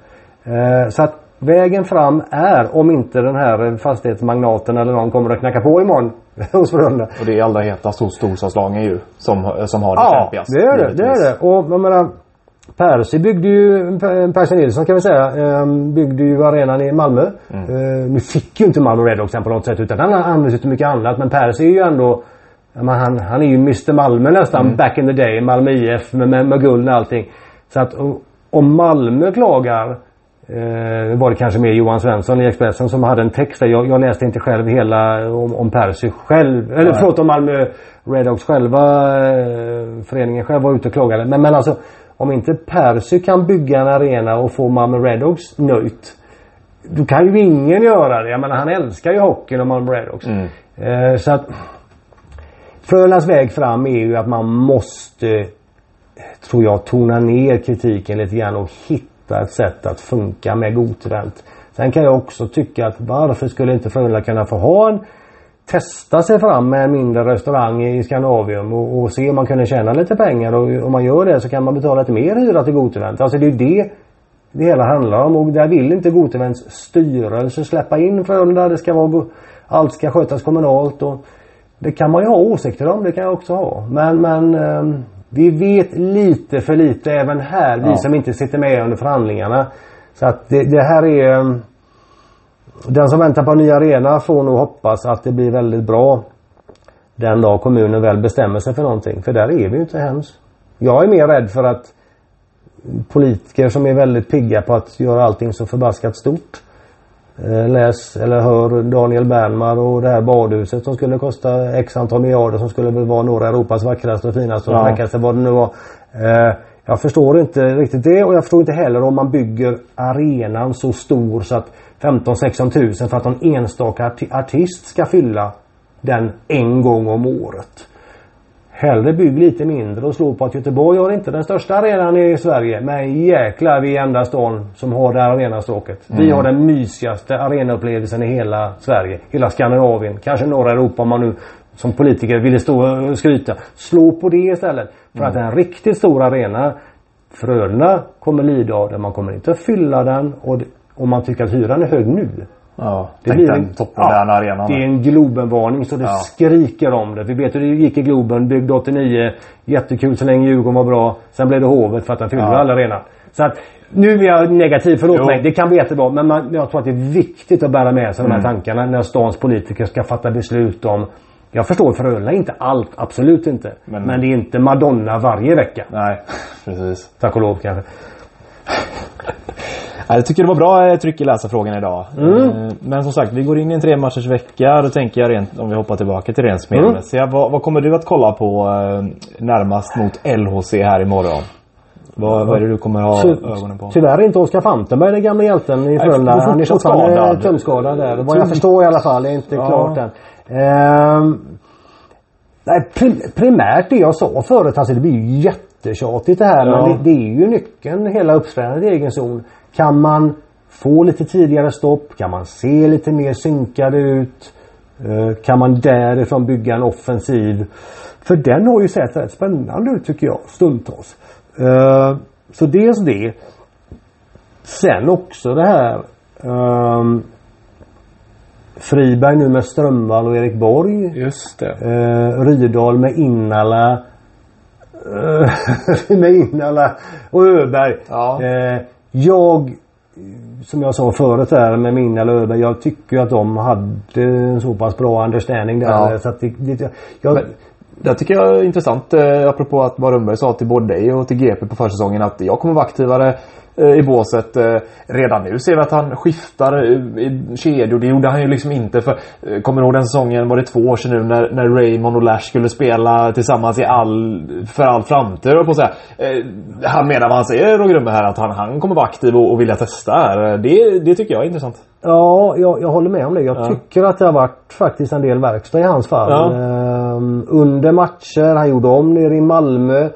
Eh, så att vägen fram är, om inte den här fastighetsmagnaten eller någon kommer att knacka på imorgon <laughs> hos Frölunda. Och det är allra hetast hos storstadslagen ju som, som har det ja, kämpigast. Ja, det är det. Det är det. Och jag menar Percy byggde ju, Percy Nilsson kan vi säga, ehm, byggde ju arenan i Malmö. Mm. Eh, nu fick ju inte Malmö Redhawks på något sätt utan han använde till mycket annat. Men Percy är ju ändå han, han är ju Mr Malmö nästan mm. back in the day. Malmö IF med, med, med guld och allting. Så att om Malmö klagar Eh, var det kanske mer Johan Svensson i Expressen som hade en text där. Jag, jag läste inte själv hela om, om Percy själv. Eller Nej. förlåt om Malmö Redhawks själva. Eh, föreningen själv var ute och klagade. Men, men alltså om inte Percy kan bygga en arena och få Malmö Redhawks nöjt. Då kan ju ingen göra det. Jag menar han älskar ju hockeyn och Malmö Redhawks. Mm. Eh, så att Frölundas väg fram är ju att man måste tror jag tona ner kritiken lite grann och hitta hitta ett sätt att funka med Gotevent. Sen kan jag också tycka att varför skulle inte Frölunda kunna få ha en testa sig fram med en mindre restaurang i Skandinavium och, och se om man kunde tjäna lite pengar och om man gör det så kan man betala lite mer hyra till Gotevent. Alltså det är det det hela handlar om och där vill inte Gotevents styrelse släppa in Frölunda. Det ska vara, allt ska skötas kommunalt och det kan man ju ha åsikter om, det kan jag också ha. Men, men ehm, vi vet lite för lite även här, vi som inte sitter med under förhandlingarna. Så att det, det här är... Um, den som väntar på en ny arena får nog hoppas att det blir väldigt bra den dag kommunen väl bestämmer sig för någonting. För där är vi ju inte hemskt. Jag är mer rädd för att politiker som är väldigt pigga på att göra allting så förbaskat stort läs eller hör Daniel Bernmar och det här badhuset som skulle kosta x antal miljarder som skulle vara norra Europas vackraste och finaste och fräckaste vad det nu var. Eh, jag förstår inte riktigt det och jag förstår inte heller om man bygger arenan så stor så att 15-16 tusen för att någon enstaka artist ska fylla den en gång om året. Hellre bygg lite mindre och slå på att Göteborg har inte den största arenan i Sverige. Men jäklar vi är enda stan som har det här arenastråket. Mm. Vi har den mysigaste arenaupplevelsen i hela Sverige. Hela Skandinavien. Kanske norra Europa om man nu som politiker ville stå och skryta. Slå på det istället. För mm. att en riktigt stor arena Frölunda kommer lida av det. Man kommer inte att fylla den och om man tycker att hyran är hög nu Ja, det blir en toppmoderna ja, arenan. Det är en Globenvarning så det ja. skriker om det. Vi vet hur det gick i Globen. Byggd 89. Jättekul så länge Djurgården var bra. Sen blev det Hovet för att den fyllde ja. alla arenan. Så att nu är jag negativ, förlåt jo. mig. Det kan bli jättebra. Men man, jag tror att det är viktigt att bära med sig mm. de här mm. tankarna när stans politiker ska fatta beslut om jag förstår Frölunda inte allt, absolut inte. Men, men det är inte Madonna varje vecka. Nej, precis. Tack och lov kanske. Jag tycker det var bra eh, tryck i läsarfrågan idag. Mm. Eh, men som sagt, vi går in i en tre matchers vecka. Då tänker jag rent, om vi hoppar tillbaka till rent spelmässiga. Mm. Vad, vad, kommer du att kolla på eh, närmast mot LHC här imorgon? Vad, vad är det du kommer ha Ty, ögonen på? Tyvärr inte Oskar Fantenberg, den gamla hjälten i Frölunda. Han är fortfarande tumskadad där. Vad jag förstår i alla fall. Det är inte ja. klart än. Ehm, nej, prim, primärt det jag sa förut. Alltså det blir ju jättetjatigt det här. Ja. Men det, det, är ju nyckeln hela uppställandet i egen zon. Kan man få lite tidigare stopp? Kan man se lite mer synkade ut? Eh, kan man därifrån bygga en offensiv? För den har ju sett rätt spännande ut tycker jag stundtals. Eh, så dels det. Sen också det här um, Friberg nu med Strömvall och Erik Borg. Just det. Uh, Rydahl med Innala. <laughs> Med Innala och Öberg. Ja. Jag som jag sa förut där med Innala och Öberg. Jag tycker att de hade en så pass bra understanding där. Ja. Så att det, det, jag, Men, det tycker jag är intressant eh, apropå att vad Rönnberg sa till både dig och till GP på försäsongen att jag kommer vara aktivare i båset. Eh, redan nu ser vi att han skiftar eh, i kedjor. Det gjorde han ju liksom inte för eh, Kommer du ihåg den säsongen, var det två år sedan nu när, när Raymond och Lash skulle spela tillsammans i all, för all framtid på säga. Eh, han menar vad han säger Roger Rönnberg här att han, han kommer vara aktiv och, och vilja testa här. Det, det tycker jag är intressant. Ja, jag, jag håller med om det. Jag Ja. tycker att det har varit faktiskt en del verkstad i hans fall. Ja. Ehm, under matcher, han gjorde om nere i Malmö.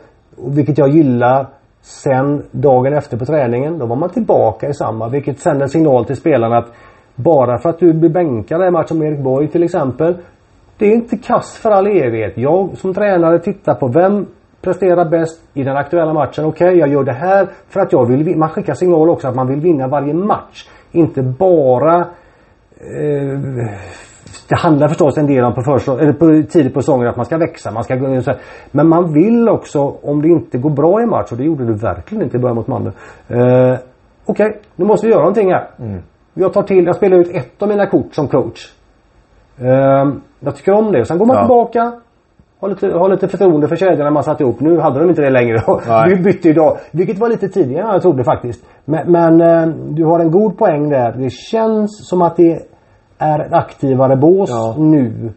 Vilket jag gillar. Sen dagen efter på träningen, då var man tillbaka i samma. Vilket sänder signal till spelarna att bara för att du blir bänkad i en match som Erik Borg till exempel. Det är inte kass för all evighet. Jag som tränare tittar på vem presterar bäst i den aktuella matchen. Okej, jag gör det här för att jag vill vinna. Man skickar signal också att man vill vinna varje match. Inte bara eh, det handlar förstås en del om på, förstå, eller på tidigt på säsongen att man ska växa. Man ska, men man vill också, om det inte går bra i match, och det gjorde det verkligen inte i början mot Malmö. Eh, Okej, nu måste vi göra någonting här. Jag tar till, jag spelar ut ett av mina kort som coach. Eh, jag tycker om det. Sen går man Ja. tillbaka. Har lite, har lite förtroende för kedjorna man satt ihop. Nu hade de inte det längre. <laughs> Vi bytte idag. Vilket var lite tidigare än jag trodde faktiskt. Men, men eh, du har en god poäng där. Det känns som att det är ett aktivare bås Ja. nu.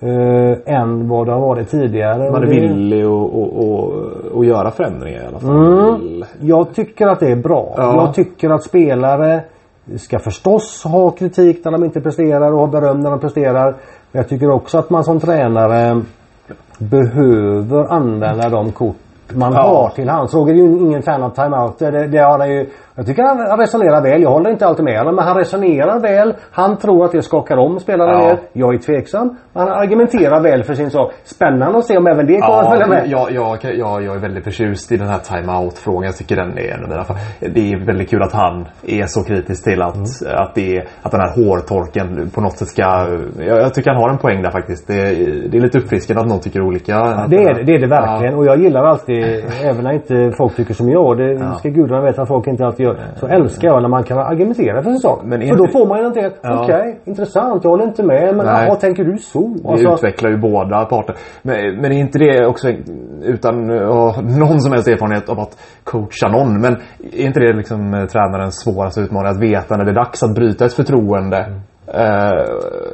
Eh, än vad det har varit tidigare. Man är villig att och, och, och göra förändringar i alla fall. Mm. Jag tycker att det är bra. Ja. Jag tycker att spelare ska förstås ha kritik när de inte presterar och ha beröm när de presterar. Men jag tycker också att man som tränare behöver använda de kort man Ja. har till hands. Roger är ju ingen fan av timeout. Det, det har han ju, jag tycker han, resonerar väl. Jag håller inte alltid med honom men han resonerar väl. Han tror att det skakar om spelarna Ja. mer. Jag är tveksam. Han argumenterar väl för sin sak. Spännande att se om även det kommer att följa Ja, med. jag, jag, jag, jag är väldigt förtjust i den här timeout-frågan. Jag tycker den är en av mina Det är väldigt kul att han är så kritisk till att, Mm. att, det att den här hårtorken på något sätt ska... Jag, jag tycker han har en poäng där faktiskt. Det, det är lite uppfriskande att någon tycker olika. Det är det, det är det verkligen. Och jag gillar alltid, även när inte folk tycker som jag. Det ska gudarna veta att folk inte alltid gör. Så älskar jag när man kan argumentera för sin sak. Men för då får man ju någonting. Ja. Okej, intressant. Jag håller inte med. Men vad tänker du så? Det Alltså, utvecklar ju båda parter. Men, men är inte det också utan ha någon som helst erfarenhet av att coacha någon. Men är inte det liksom eh, tränarens svåraste utmaning? Att veta när det är dags att bryta ett förtroende. Eh,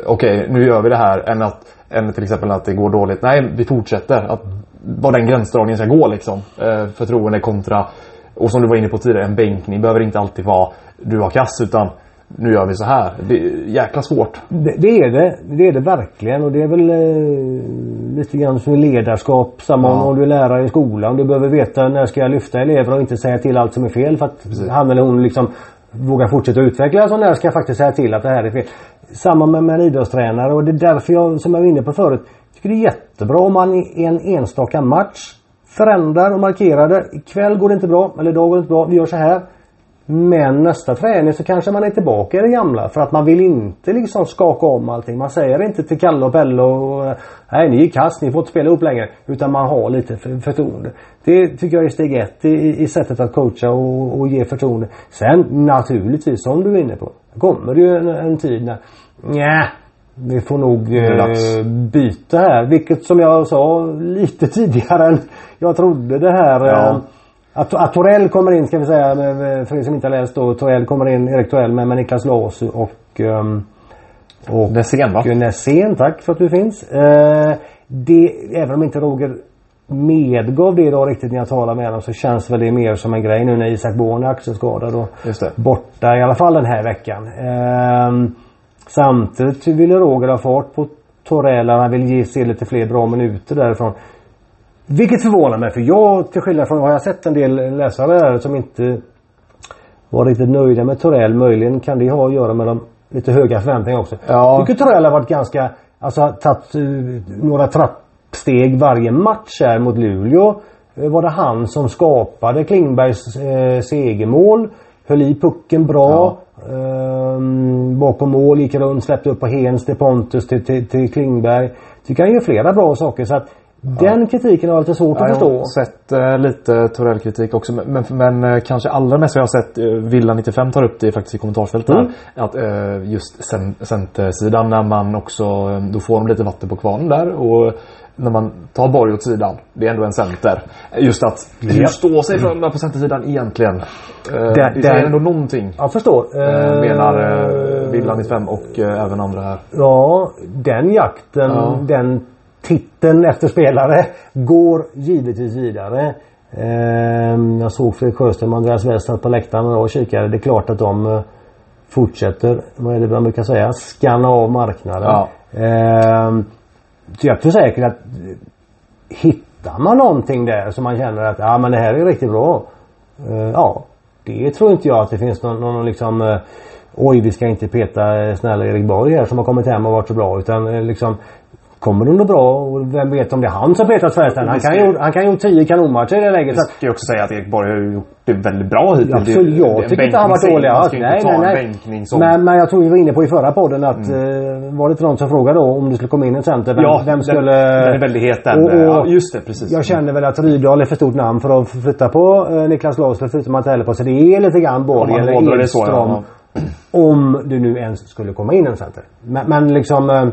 Okej, nu gör vi det här. Än, att, än till exempel att det går dåligt. Nej, vi fortsätter. Att, var den gränsdragningen ska gå liksom. Eh, förtroende kontra och som du var inne på tidigare, en bänkning behöver inte alltid vara du har kass utan nu gör vi så här. Det är jäkla svårt. det, det är det. Det är det verkligen. Och det är väl eh, lite grann som ledarskap. Samma Ja. om du är lärare i skolan. Du behöver veta när ska jag lyfta elever och inte säga till allt som är fel. För att han eller hon liksom vågar fortsätta utvecklas. Och när ska jag faktiskt säga till att det här är fel. Samma med, med en idrottstränare. Och det är därför jag, som jag var inne på förut, tycker det är jättebra om man i en enstaka match förändrar och markerade. det. Ikväll går det inte bra. Eller idag går det inte bra. Vi gör så här. Men nästa träning så kanske man är tillbaka i det gamla. För att man vill inte liksom skaka om allting. Man säger inte till Kalle och Pelle och Nej ni är kast, ni får inte spela upp längre. Utan man har lite förtroende. Det tycker jag är steg ett i, i sättet att coacha och, och ge förtroende. Sen naturligtvis som du är inne på. Kommer det ju en, en tid när Nja, vi får nog eh, byta här. Vilket som jag sa lite <laughs> tidigare än jag trodde det här. Ja. eh, att, att Torell kommer in ska vi säga, för er som inte har läst då. Torell kommer in, Erik Torell med, med Niklas Lasu och... Um, och Nässén va? Nässén, tack för att du finns. Eh, det, även om inte Roger medgav det idag riktigt när jag talade med honom så känns väl det mer som en grej nu när Isak Born är axelskadad och borta i alla fall den här veckan. Ehm, samtidigt ville Roger ha fart på Torell. Han vill ge se lite fler bra minuter därifrån. Vilket förvånar mig för jag till skillnad från har jag sett en del läsare här som inte var riktigt nöjda med Torell. Möjligen kan det ha att göra med de lite höga förväntningar också. Ja. Jag tycker Torell har varit ganska alltså tagit uh, några trappsteg varje match här mot Luleå. Uh, var det han som skapade Klingbergs uh, segermål. Höll i pucken bra. Ja. Um, bakom mål, gick runt, släppte upp på Hens till Pontus till, till, till Klingberg. Tycker han gör flera bra saker. Så att den kritiken har jag lite svårt ja, att förstå. Jag har sett eh, lite Torell-kritik också. Men, men eh, kanske allra mest jag har sett eh, Villa 95 tar upp det faktiskt i kommentarsfältet. Mm. Att eh, just centersidan när man också, eh, då får de lite vatten på kvarnen där. Och när man tar Borg åt sidan. Det är ändå en center. Just att hur står sig Frölunda på centersidan egentligen? Eh, det, det säger ändå någonting. Jag förstår. Eh, menar eh, Villa 95 och eh, även andra här. Ja, den jakten, ja. den titeln efter spelare går givetvis vidare. Ehm, jag såg Fredrik Sjöström och Andreas Westad på läktaren och kikade. Det är klart att de eh, fortsätter, vad är det man brukar säga, skanna av marknaden. Ja. Ehm, så jag tror säkert att hittar man någonting där som man känner att ja men det här är riktigt bra. Eh, ja, det tror inte jag att det finns någon, någon liksom eh, Oj vi ska inte peta snälla Erik Borg här som har kommit hem och varit så bra utan liksom Kommer det nog bra och vem vet om det är han som petar Sverige han, kan ju, han kan ju gjort 10 kanonmatcher i det läget. Jag ska ju också säga att Erik Borg har gjort det väldigt bra hittills. Absolut, jag tycker inte han varit dålig alls. Nej, nej, nej. Men, men jag tror vi var inne på i förra podden att mm. uh, var det inte någon som frågade då om det skulle komma in en center? Vem, ja, vem skulle... Den, är väldigt het den. Och, och, ja, just det, precis. Jag känner väl att Rydahl är för stort namn för att flytta på uh, Niklas Larsson förutom att heller på sig. Det är lite grann Borg eller Edström. Ja. Om det nu ens skulle komma in en center. Men, men liksom uh,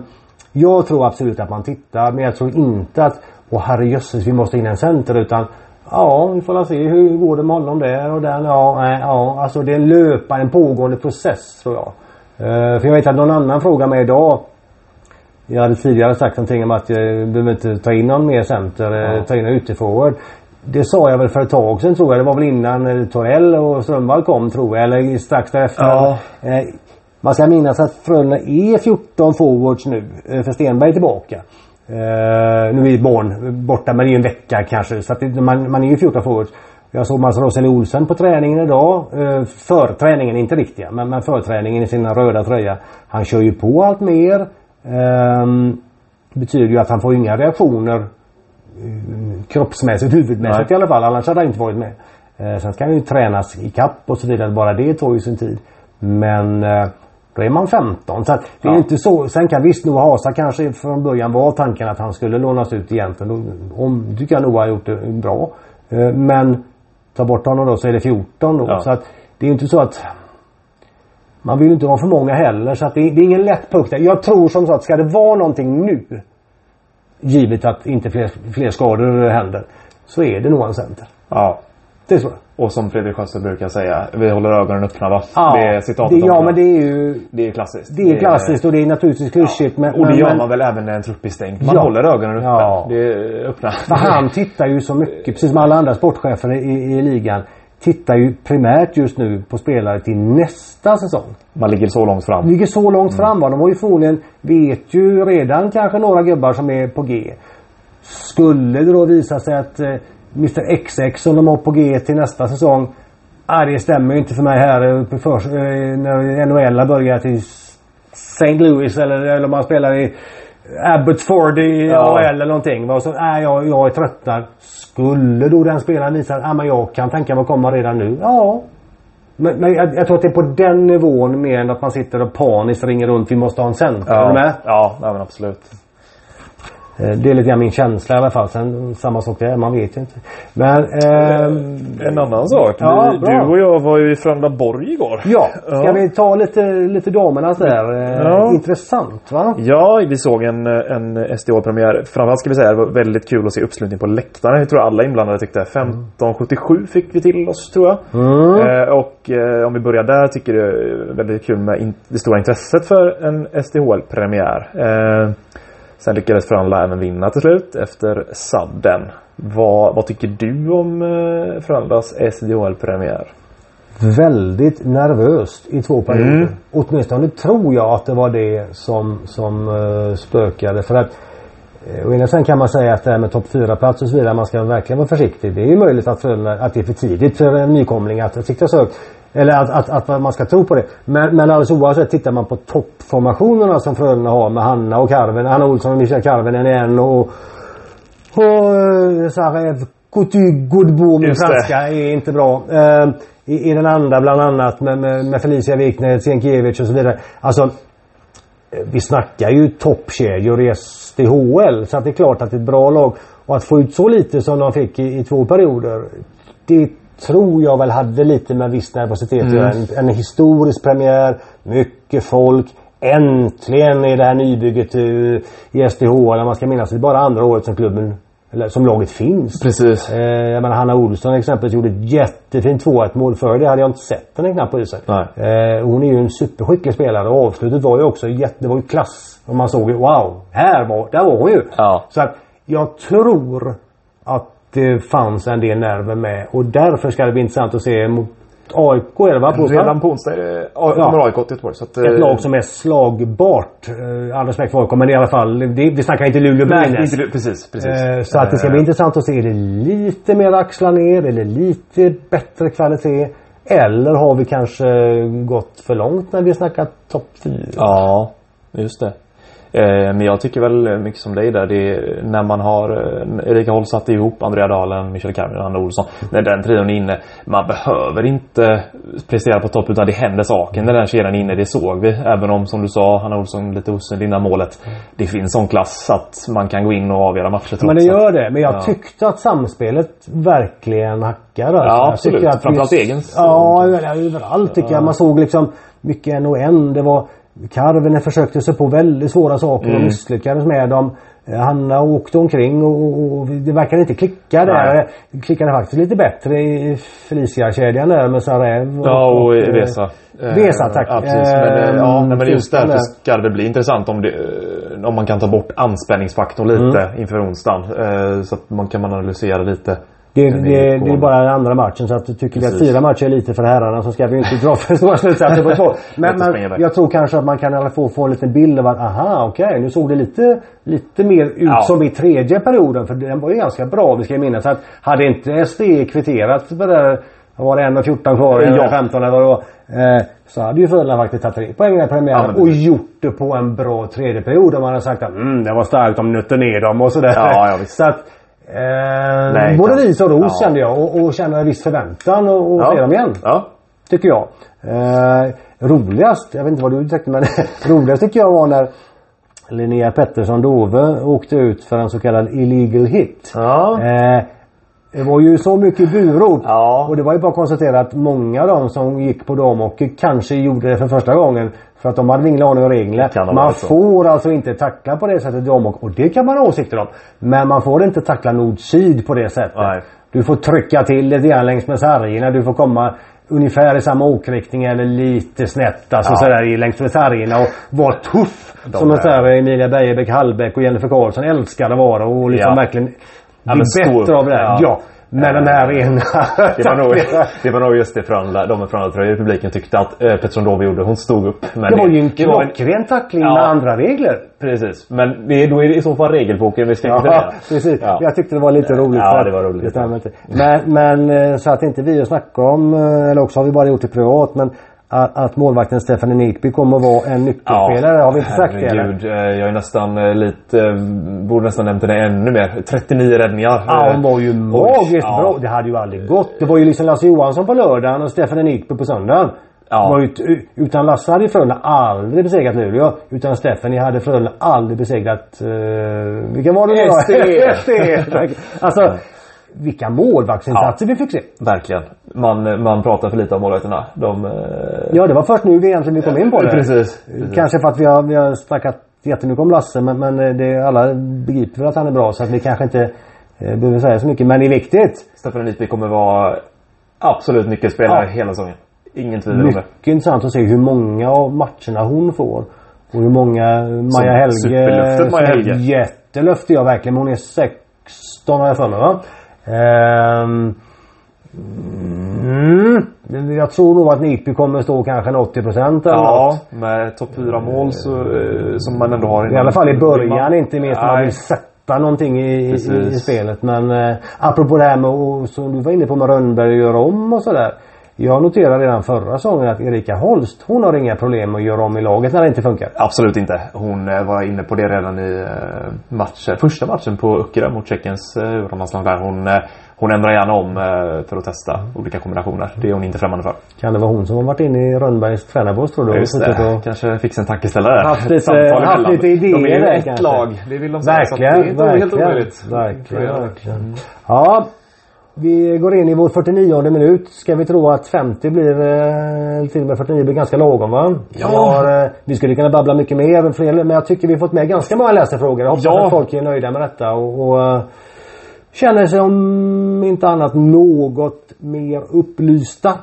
jag tror absolut att man tittar men jag tror inte att Åh herrejösses vi måste in en center utan Ja vi får se hur går det med honom där och den ja, nej, ja alltså det är en löpande, en pågående process tror jag. Uh, för jag vet att någon annan frågade mig idag Jag hade tidigare sagt någonting om att jag behöver inte ta in någon mer center, eh, ja. ta in en uteforward. Det sa jag väl för ett tag sedan tror jag. Det var väl innan eh, Torell och Strömvall kom tror jag. Eller strax därefter. Ja. Man ska minnas att Frölunda är 14 forwards nu. Eh, för Stenberg är tillbaka. Uh, nu är Born borta men det är en vecka kanske. Så att det, man, man är ju 14 forwards. Jag såg Mats Roseli Olsen på träningen idag. Uh, för träningen, inte riktiga. Men, men för träningen i sin röda tröja. Han kör ju på allt mer. Uh, betyder ju att han får inga reaktioner kroppsmässigt, huvudmässigt Nej. i alla fall. Annars hade han inte varit med. Sen ska han ju tränas i kapp och så vidare. Bara det tar ju sin tid. Men då är man 15. Så det är ja. inte så. Sen kan visst Noah Hasa kanske från början var tanken att han skulle lånas ut egentligen. Om, tycker jag Noah har gjort det bra. Eh, men ta bort honom då så är det 14 då. Ja. Så att det är inte så att man vill inte ha för många heller. Så att det, det är ingen lätt punkt. Jag tror som sagt, ska det vara någonting nu. Givet att inte fler, fler skador händer. Så är det nog en center. Ja. Det tror jag. Och som Fredrik Sjöstedt brukar säga, vi håller ögonen öppna va? Ja, det är citatet det, Ja men det är ju... Det är klassiskt. Det är klassiskt och det är naturligtvis klyschigt. Ja. Men, och det gör man väl även när en trupp är stängd. Man ja. håller ögonen öppna. Ja. Det är öppna. Men han tittar ju så mycket, precis som alla andra sportchefer i, i ligan tittar ju primärt just nu på spelare till nästa säsong. Man ligger så långt fram. Ligger så långt mm. fram va. De har ju förmodligen, vet ju redan kanske några gubbar som är på G. Skulle det då visa sig att eh, Mr XX som de har på G till nästa säsong. Ah, det stämmer ju inte för mig här uppe för, eh, när NHL har börjat i St. Louis eller, eller om man spelar i Abbotsford i ja. AHL eller någonting. Och så, äh, jag, jag är tröttnad. Skulle då den spelaren visa att ah, men jag kan tänka mig att komma redan nu? Ja. Men, men jag, jag, tror att det är på den nivån mer än att man sitter och paniskt ringer runt. Vi måste ha en center. Ja. Är du med? Ja, ja men absolut. Eh, det är lite grann min känsla i alla fall. Sen samma sak där, man vet ju inte. Men... Eh, en annan sak. Ja, vi, du och jag var ju i Frölundaborg igår. Ja, <laughs> ska ja. vi ta lite, lite damernas där? Eh, ja. Intressant va? Ja, vi såg en, en SDH-premiär. Framförallt ska vi säga det var väldigt kul att se uppslutning på läktaren. Jag tror alla inblandade tyckte. 1577 fick vi till oss tror jag. Mm. Eh, och eh, om vi börjar där tycker jag det är väldigt kul med in, det stora intresset för en SDH-premiär. Eh, Sen lyckades Frölunda även vinna till slut efter sadden. Vad, vad tycker du om eh, Frölundas SDHL-premiär? Väldigt nervöst i två perioder. Mm. Åtminstone tror jag att det var det som, som uh, spökade. För att eh, Å ena sidan kan man säga att det här med topp 4-plats och så vidare, man ska verkligen vara försiktig. Det är ju möjligt att, Frölunda, att det är för tidigt för en nykomling att sikta så högt. Eller att, att, att man ska tro på det. Men, men alldeles oavsett tittar man på toppformationerna som Frölunda har med Hanna och Karven. Hanna Olsson och Michel Karvinen i en och... Och uh, Sarev Coutu Godbo min franska är inte bra. Uh, i, I den andra bland annat med, med, med Felicia Wikner, Sienkiewicz och så vidare. Alltså eh, vi snackar ju toppkedjor i SDHL. Så att det är klart att det är ett bra lag. Och att få ut så lite som de fick i, i två perioder. Det tror jag väl hade lite med viss nervositet att göra. En, en historisk premiär, mycket folk. Äntligen är det här nybygget i, i SDHL. Man ska minnas det är bara andra året som klubben eller som laget finns. Precis. Eh, jag menar Hanna Olsson exempelvis gjorde ett jättefint 2-1 mål. Före det hade jag inte sett henne knappt på isen. Eh, hon är ju en superskicklig spelare och avslutet var ju också jätte, det var ju klass. Och man såg ju wow, här var, där var hon ju. Ja. Så att jag tror att det fanns en del nerver med och därför ska det bli intressant att se mot AIK är det va? Redan på onsdag är det, ja. kommer AIK till Göteborg. Så att, eh, Ett lag som är slagbart. Eh, All respekt för AIK men i alla fall. Det, vi snackar inte Luleå Nej, inte, precis. precis. Eh, Så att det ska bli intressant att se. Är det lite mer axlar ner? Eller lite bättre kvalitet? Eller har vi kanske gått för långt när vi snackar topp 4? Ja, just det. Eh, men jag tycker väl mycket som dig där. Det är när man har eh, Erika Holl satt ihop Andrea Dalen, Michel Carmen och Anna Olsson. När den trion är inne. Man behöver inte prestera på topp utan det händer saker när den kedjan är inne. Det såg vi. Även om som du sa, Hanna Olsson lite osynlig innan målet. Det finns sån klass att man kan gå in och avgöra matcher trots Men det gör det. Men jag Ja. tyckte att samspelet verkligen hackade. Ja, Jag absolut. Framförallt egen Ja, över- överallt tycker jag. Man såg liksom mycket en och en. Det var Karvinen försökte sig på väldigt svåra saker och Mm. misslyckades med dem. Eh, Hanna åkte omkring och, och, och det verkade inte klicka där. Nej. Det klickade faktiskt lite bättre i Felicia-kedjan där med Sarev. Ja, och eh, Vesa. Eh, Vesa, tack. Ja, precis. Men, eh, Eh, ja, men just därför där. ska det bli intressant om, det, eh, om man kan ta bort anspänningsfaktorn lite Mm. inför onsdagen. Eh, Så att man kan analysera lite. Det, det, är det är bara den andra matchen så att tycker vi att fyra matcher är lite för herrarna så ska vi inte dra för <laughs> stora slutsatser på två. Men, men jag tror kanske att man kan i alla fall få en liten bild av att aha okej nu såg det lite, lite mer ut Ja. som i tredje perioden för den var ju ganska bra vi ska ju minnas att hade inte SD kvitterat på det där var det 1.14 kvar, Ja. 1.15 eller vad det var. Eh, så hade ju Frölunda faktiskt tagit tre poäng i Ja, premiären men och gjort det på en bra tredje period. Om man hade sagt att mm, det var starkt, de nötte ner dem och sådär. Ja, ja, <laughs> så att, eh, Nej, både ris och ros ja. kände jag och, och kände en viss förväntan och, och Ja. se dem igen. Ja. Tycker jag. Eh, roligast, jag vet inte vad du tyckte men <laughs> roligast tycker jag var när Linnea Pettersson Dove åkte ut för en så kallad illegal hit. Ja. Eh, det var ju så mycket burop. Ja. Och det var ju bara att konstatera att många av dem som gick på damhockey kanske gjorde det för första gången. För att de hade ingen aning om reglerna. Man så. får alltså inte tackla på det sättet i damhockey. Och det kan man ha åsikter om. Men man får inte tackla nord-syd på det sättet. Nej. Du får trycka till lite grann längs med sargerna. Du får komma ungefär i samma åkriktning eller lite snett alltså Ja. sådär längs med sargerna och vara tuff. De som en är- sån här Emilia Bergebäck Hallbäck och Jennifer Karlsson älskar att vara och liksom Ja. verkligen Ja, bättre av det där. Ja. Ja. Men den här ena... Det var, nog, det var nog just det Frölunda, de Frölunda-tröjor i publiken tyckte att eh, Petron Dove gjorde. Hon stod upp. Det var ju en det var en- klockren tackling Ja. med andra regler. Precis. Men det, är- då är det i så fall regelboken vi ska Ja, referera. <laughs> precis. Ja. Jag tyckte det var lite roligt. Ja, det var roligt. Det. Men, men eh, så att inte vi att snacka om, eh, eller också har vi bara gjort det privat, men att, att målvakten Stefan Nitby kommer att vara en nyckelspelare har vi inte sagt det herregud, eh, Jag är nästan eh, lite... eh, Borde nästan nämnt det ännu mer. 39 räddningar. Ja, hon var ju magiskt ja. bra. Det hade ju aldrig gått. Det var ju liksom Lasse Johansson på lördagen och Stefan Nitby på söndagen. Ja. Det var ju, t- utan Lasse hade Frölunda aldrig besegrat Luleå. Utan Stephanie hade Frölunda aldrig besegrat... Uh, vilka var det nu då? SD. <laughs> SD. Alltså, vilka målvaktsinsatser vi fick se. Verkligen. Man, man pratar för lite om målvakterna. De... eh, Ja, det var först nu vi egentligen vi kom in på det. Precis. precis. Kanske för att vi har, vi har snackat jättemycket om Lasse men, men eh, det, alla begriper väl att han är bra så att vi kanske inte eh, behöver säga så mycket. Men det är viktigt. Stefan Nitby kommer vara absolut nyckelspelare Ja. hela säsongen. Ingen tvivel om det. Mycket intressant att se hur många av matcherna hon får. Och hur många Maja Helge... superlöftet Maja Helge. Jättelöfte ja verkligen. Men hon är 16 har jag för mig va? Ehm, mm, jag tror nog att Nitby kommer stå kanske en 80 procent eller Ja, något. med topp 4 mål så, eh, som man ändå har I alla fall i början inte minst man vill sätta någonting i, i, i spelet. Men eh, apropå det här med, och, som du var inne på med Rönnberg och göra om och sådär. Jag noterade redan förra säsongen att Erika Holst, hon har inga problem att göra om i laget när det inte funkar. Absolut inte. Hon eh, var inne på det redan i eh, matchen, första matchen på Öckerö mot Tjeckiens U-landslag där. Hon, hon ändrar gärna om för att testa olika kombinationer. Det är hon inte främmande för. Kan det vara hon som har varit inne i Rönnbergs tränarbås tror du? Just det. Och... Kanske fick en tankeställare. Haft lite, haft lite idéer De är ju ett kanske. lag. Det vill de säga. Verkligen. Så det är inte verkligen, helt omöjligt. Verkligen. verkligen. Ja. Vi går in i vår 49 minut. Ska vi tro att 50 blir, eller till och med 49 blir ganska lagom va? Ja. Vi, har, eh, vi skulle kunna babbla mycket mer, men jag tycker vi fått med ganska många läsarfrågor. Jag hoppas Ja. att folk är nöjda med detta och, och eh, känner sig om inte annat något mer upplysta.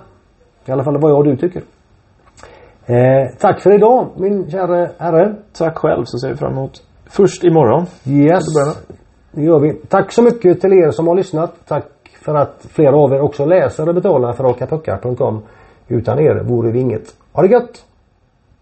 I alla fall vad jag och du tycker. Eh, tack för idag min kära herre. Tack själv så ser vi fram emot först imorgon. Yes. Det gör vi. Tack så mycket till er som har lyssnat. Tack för att flera av er också läser och betalar för rakapuckar.com. Utan er vore vi inget. Ha det gött!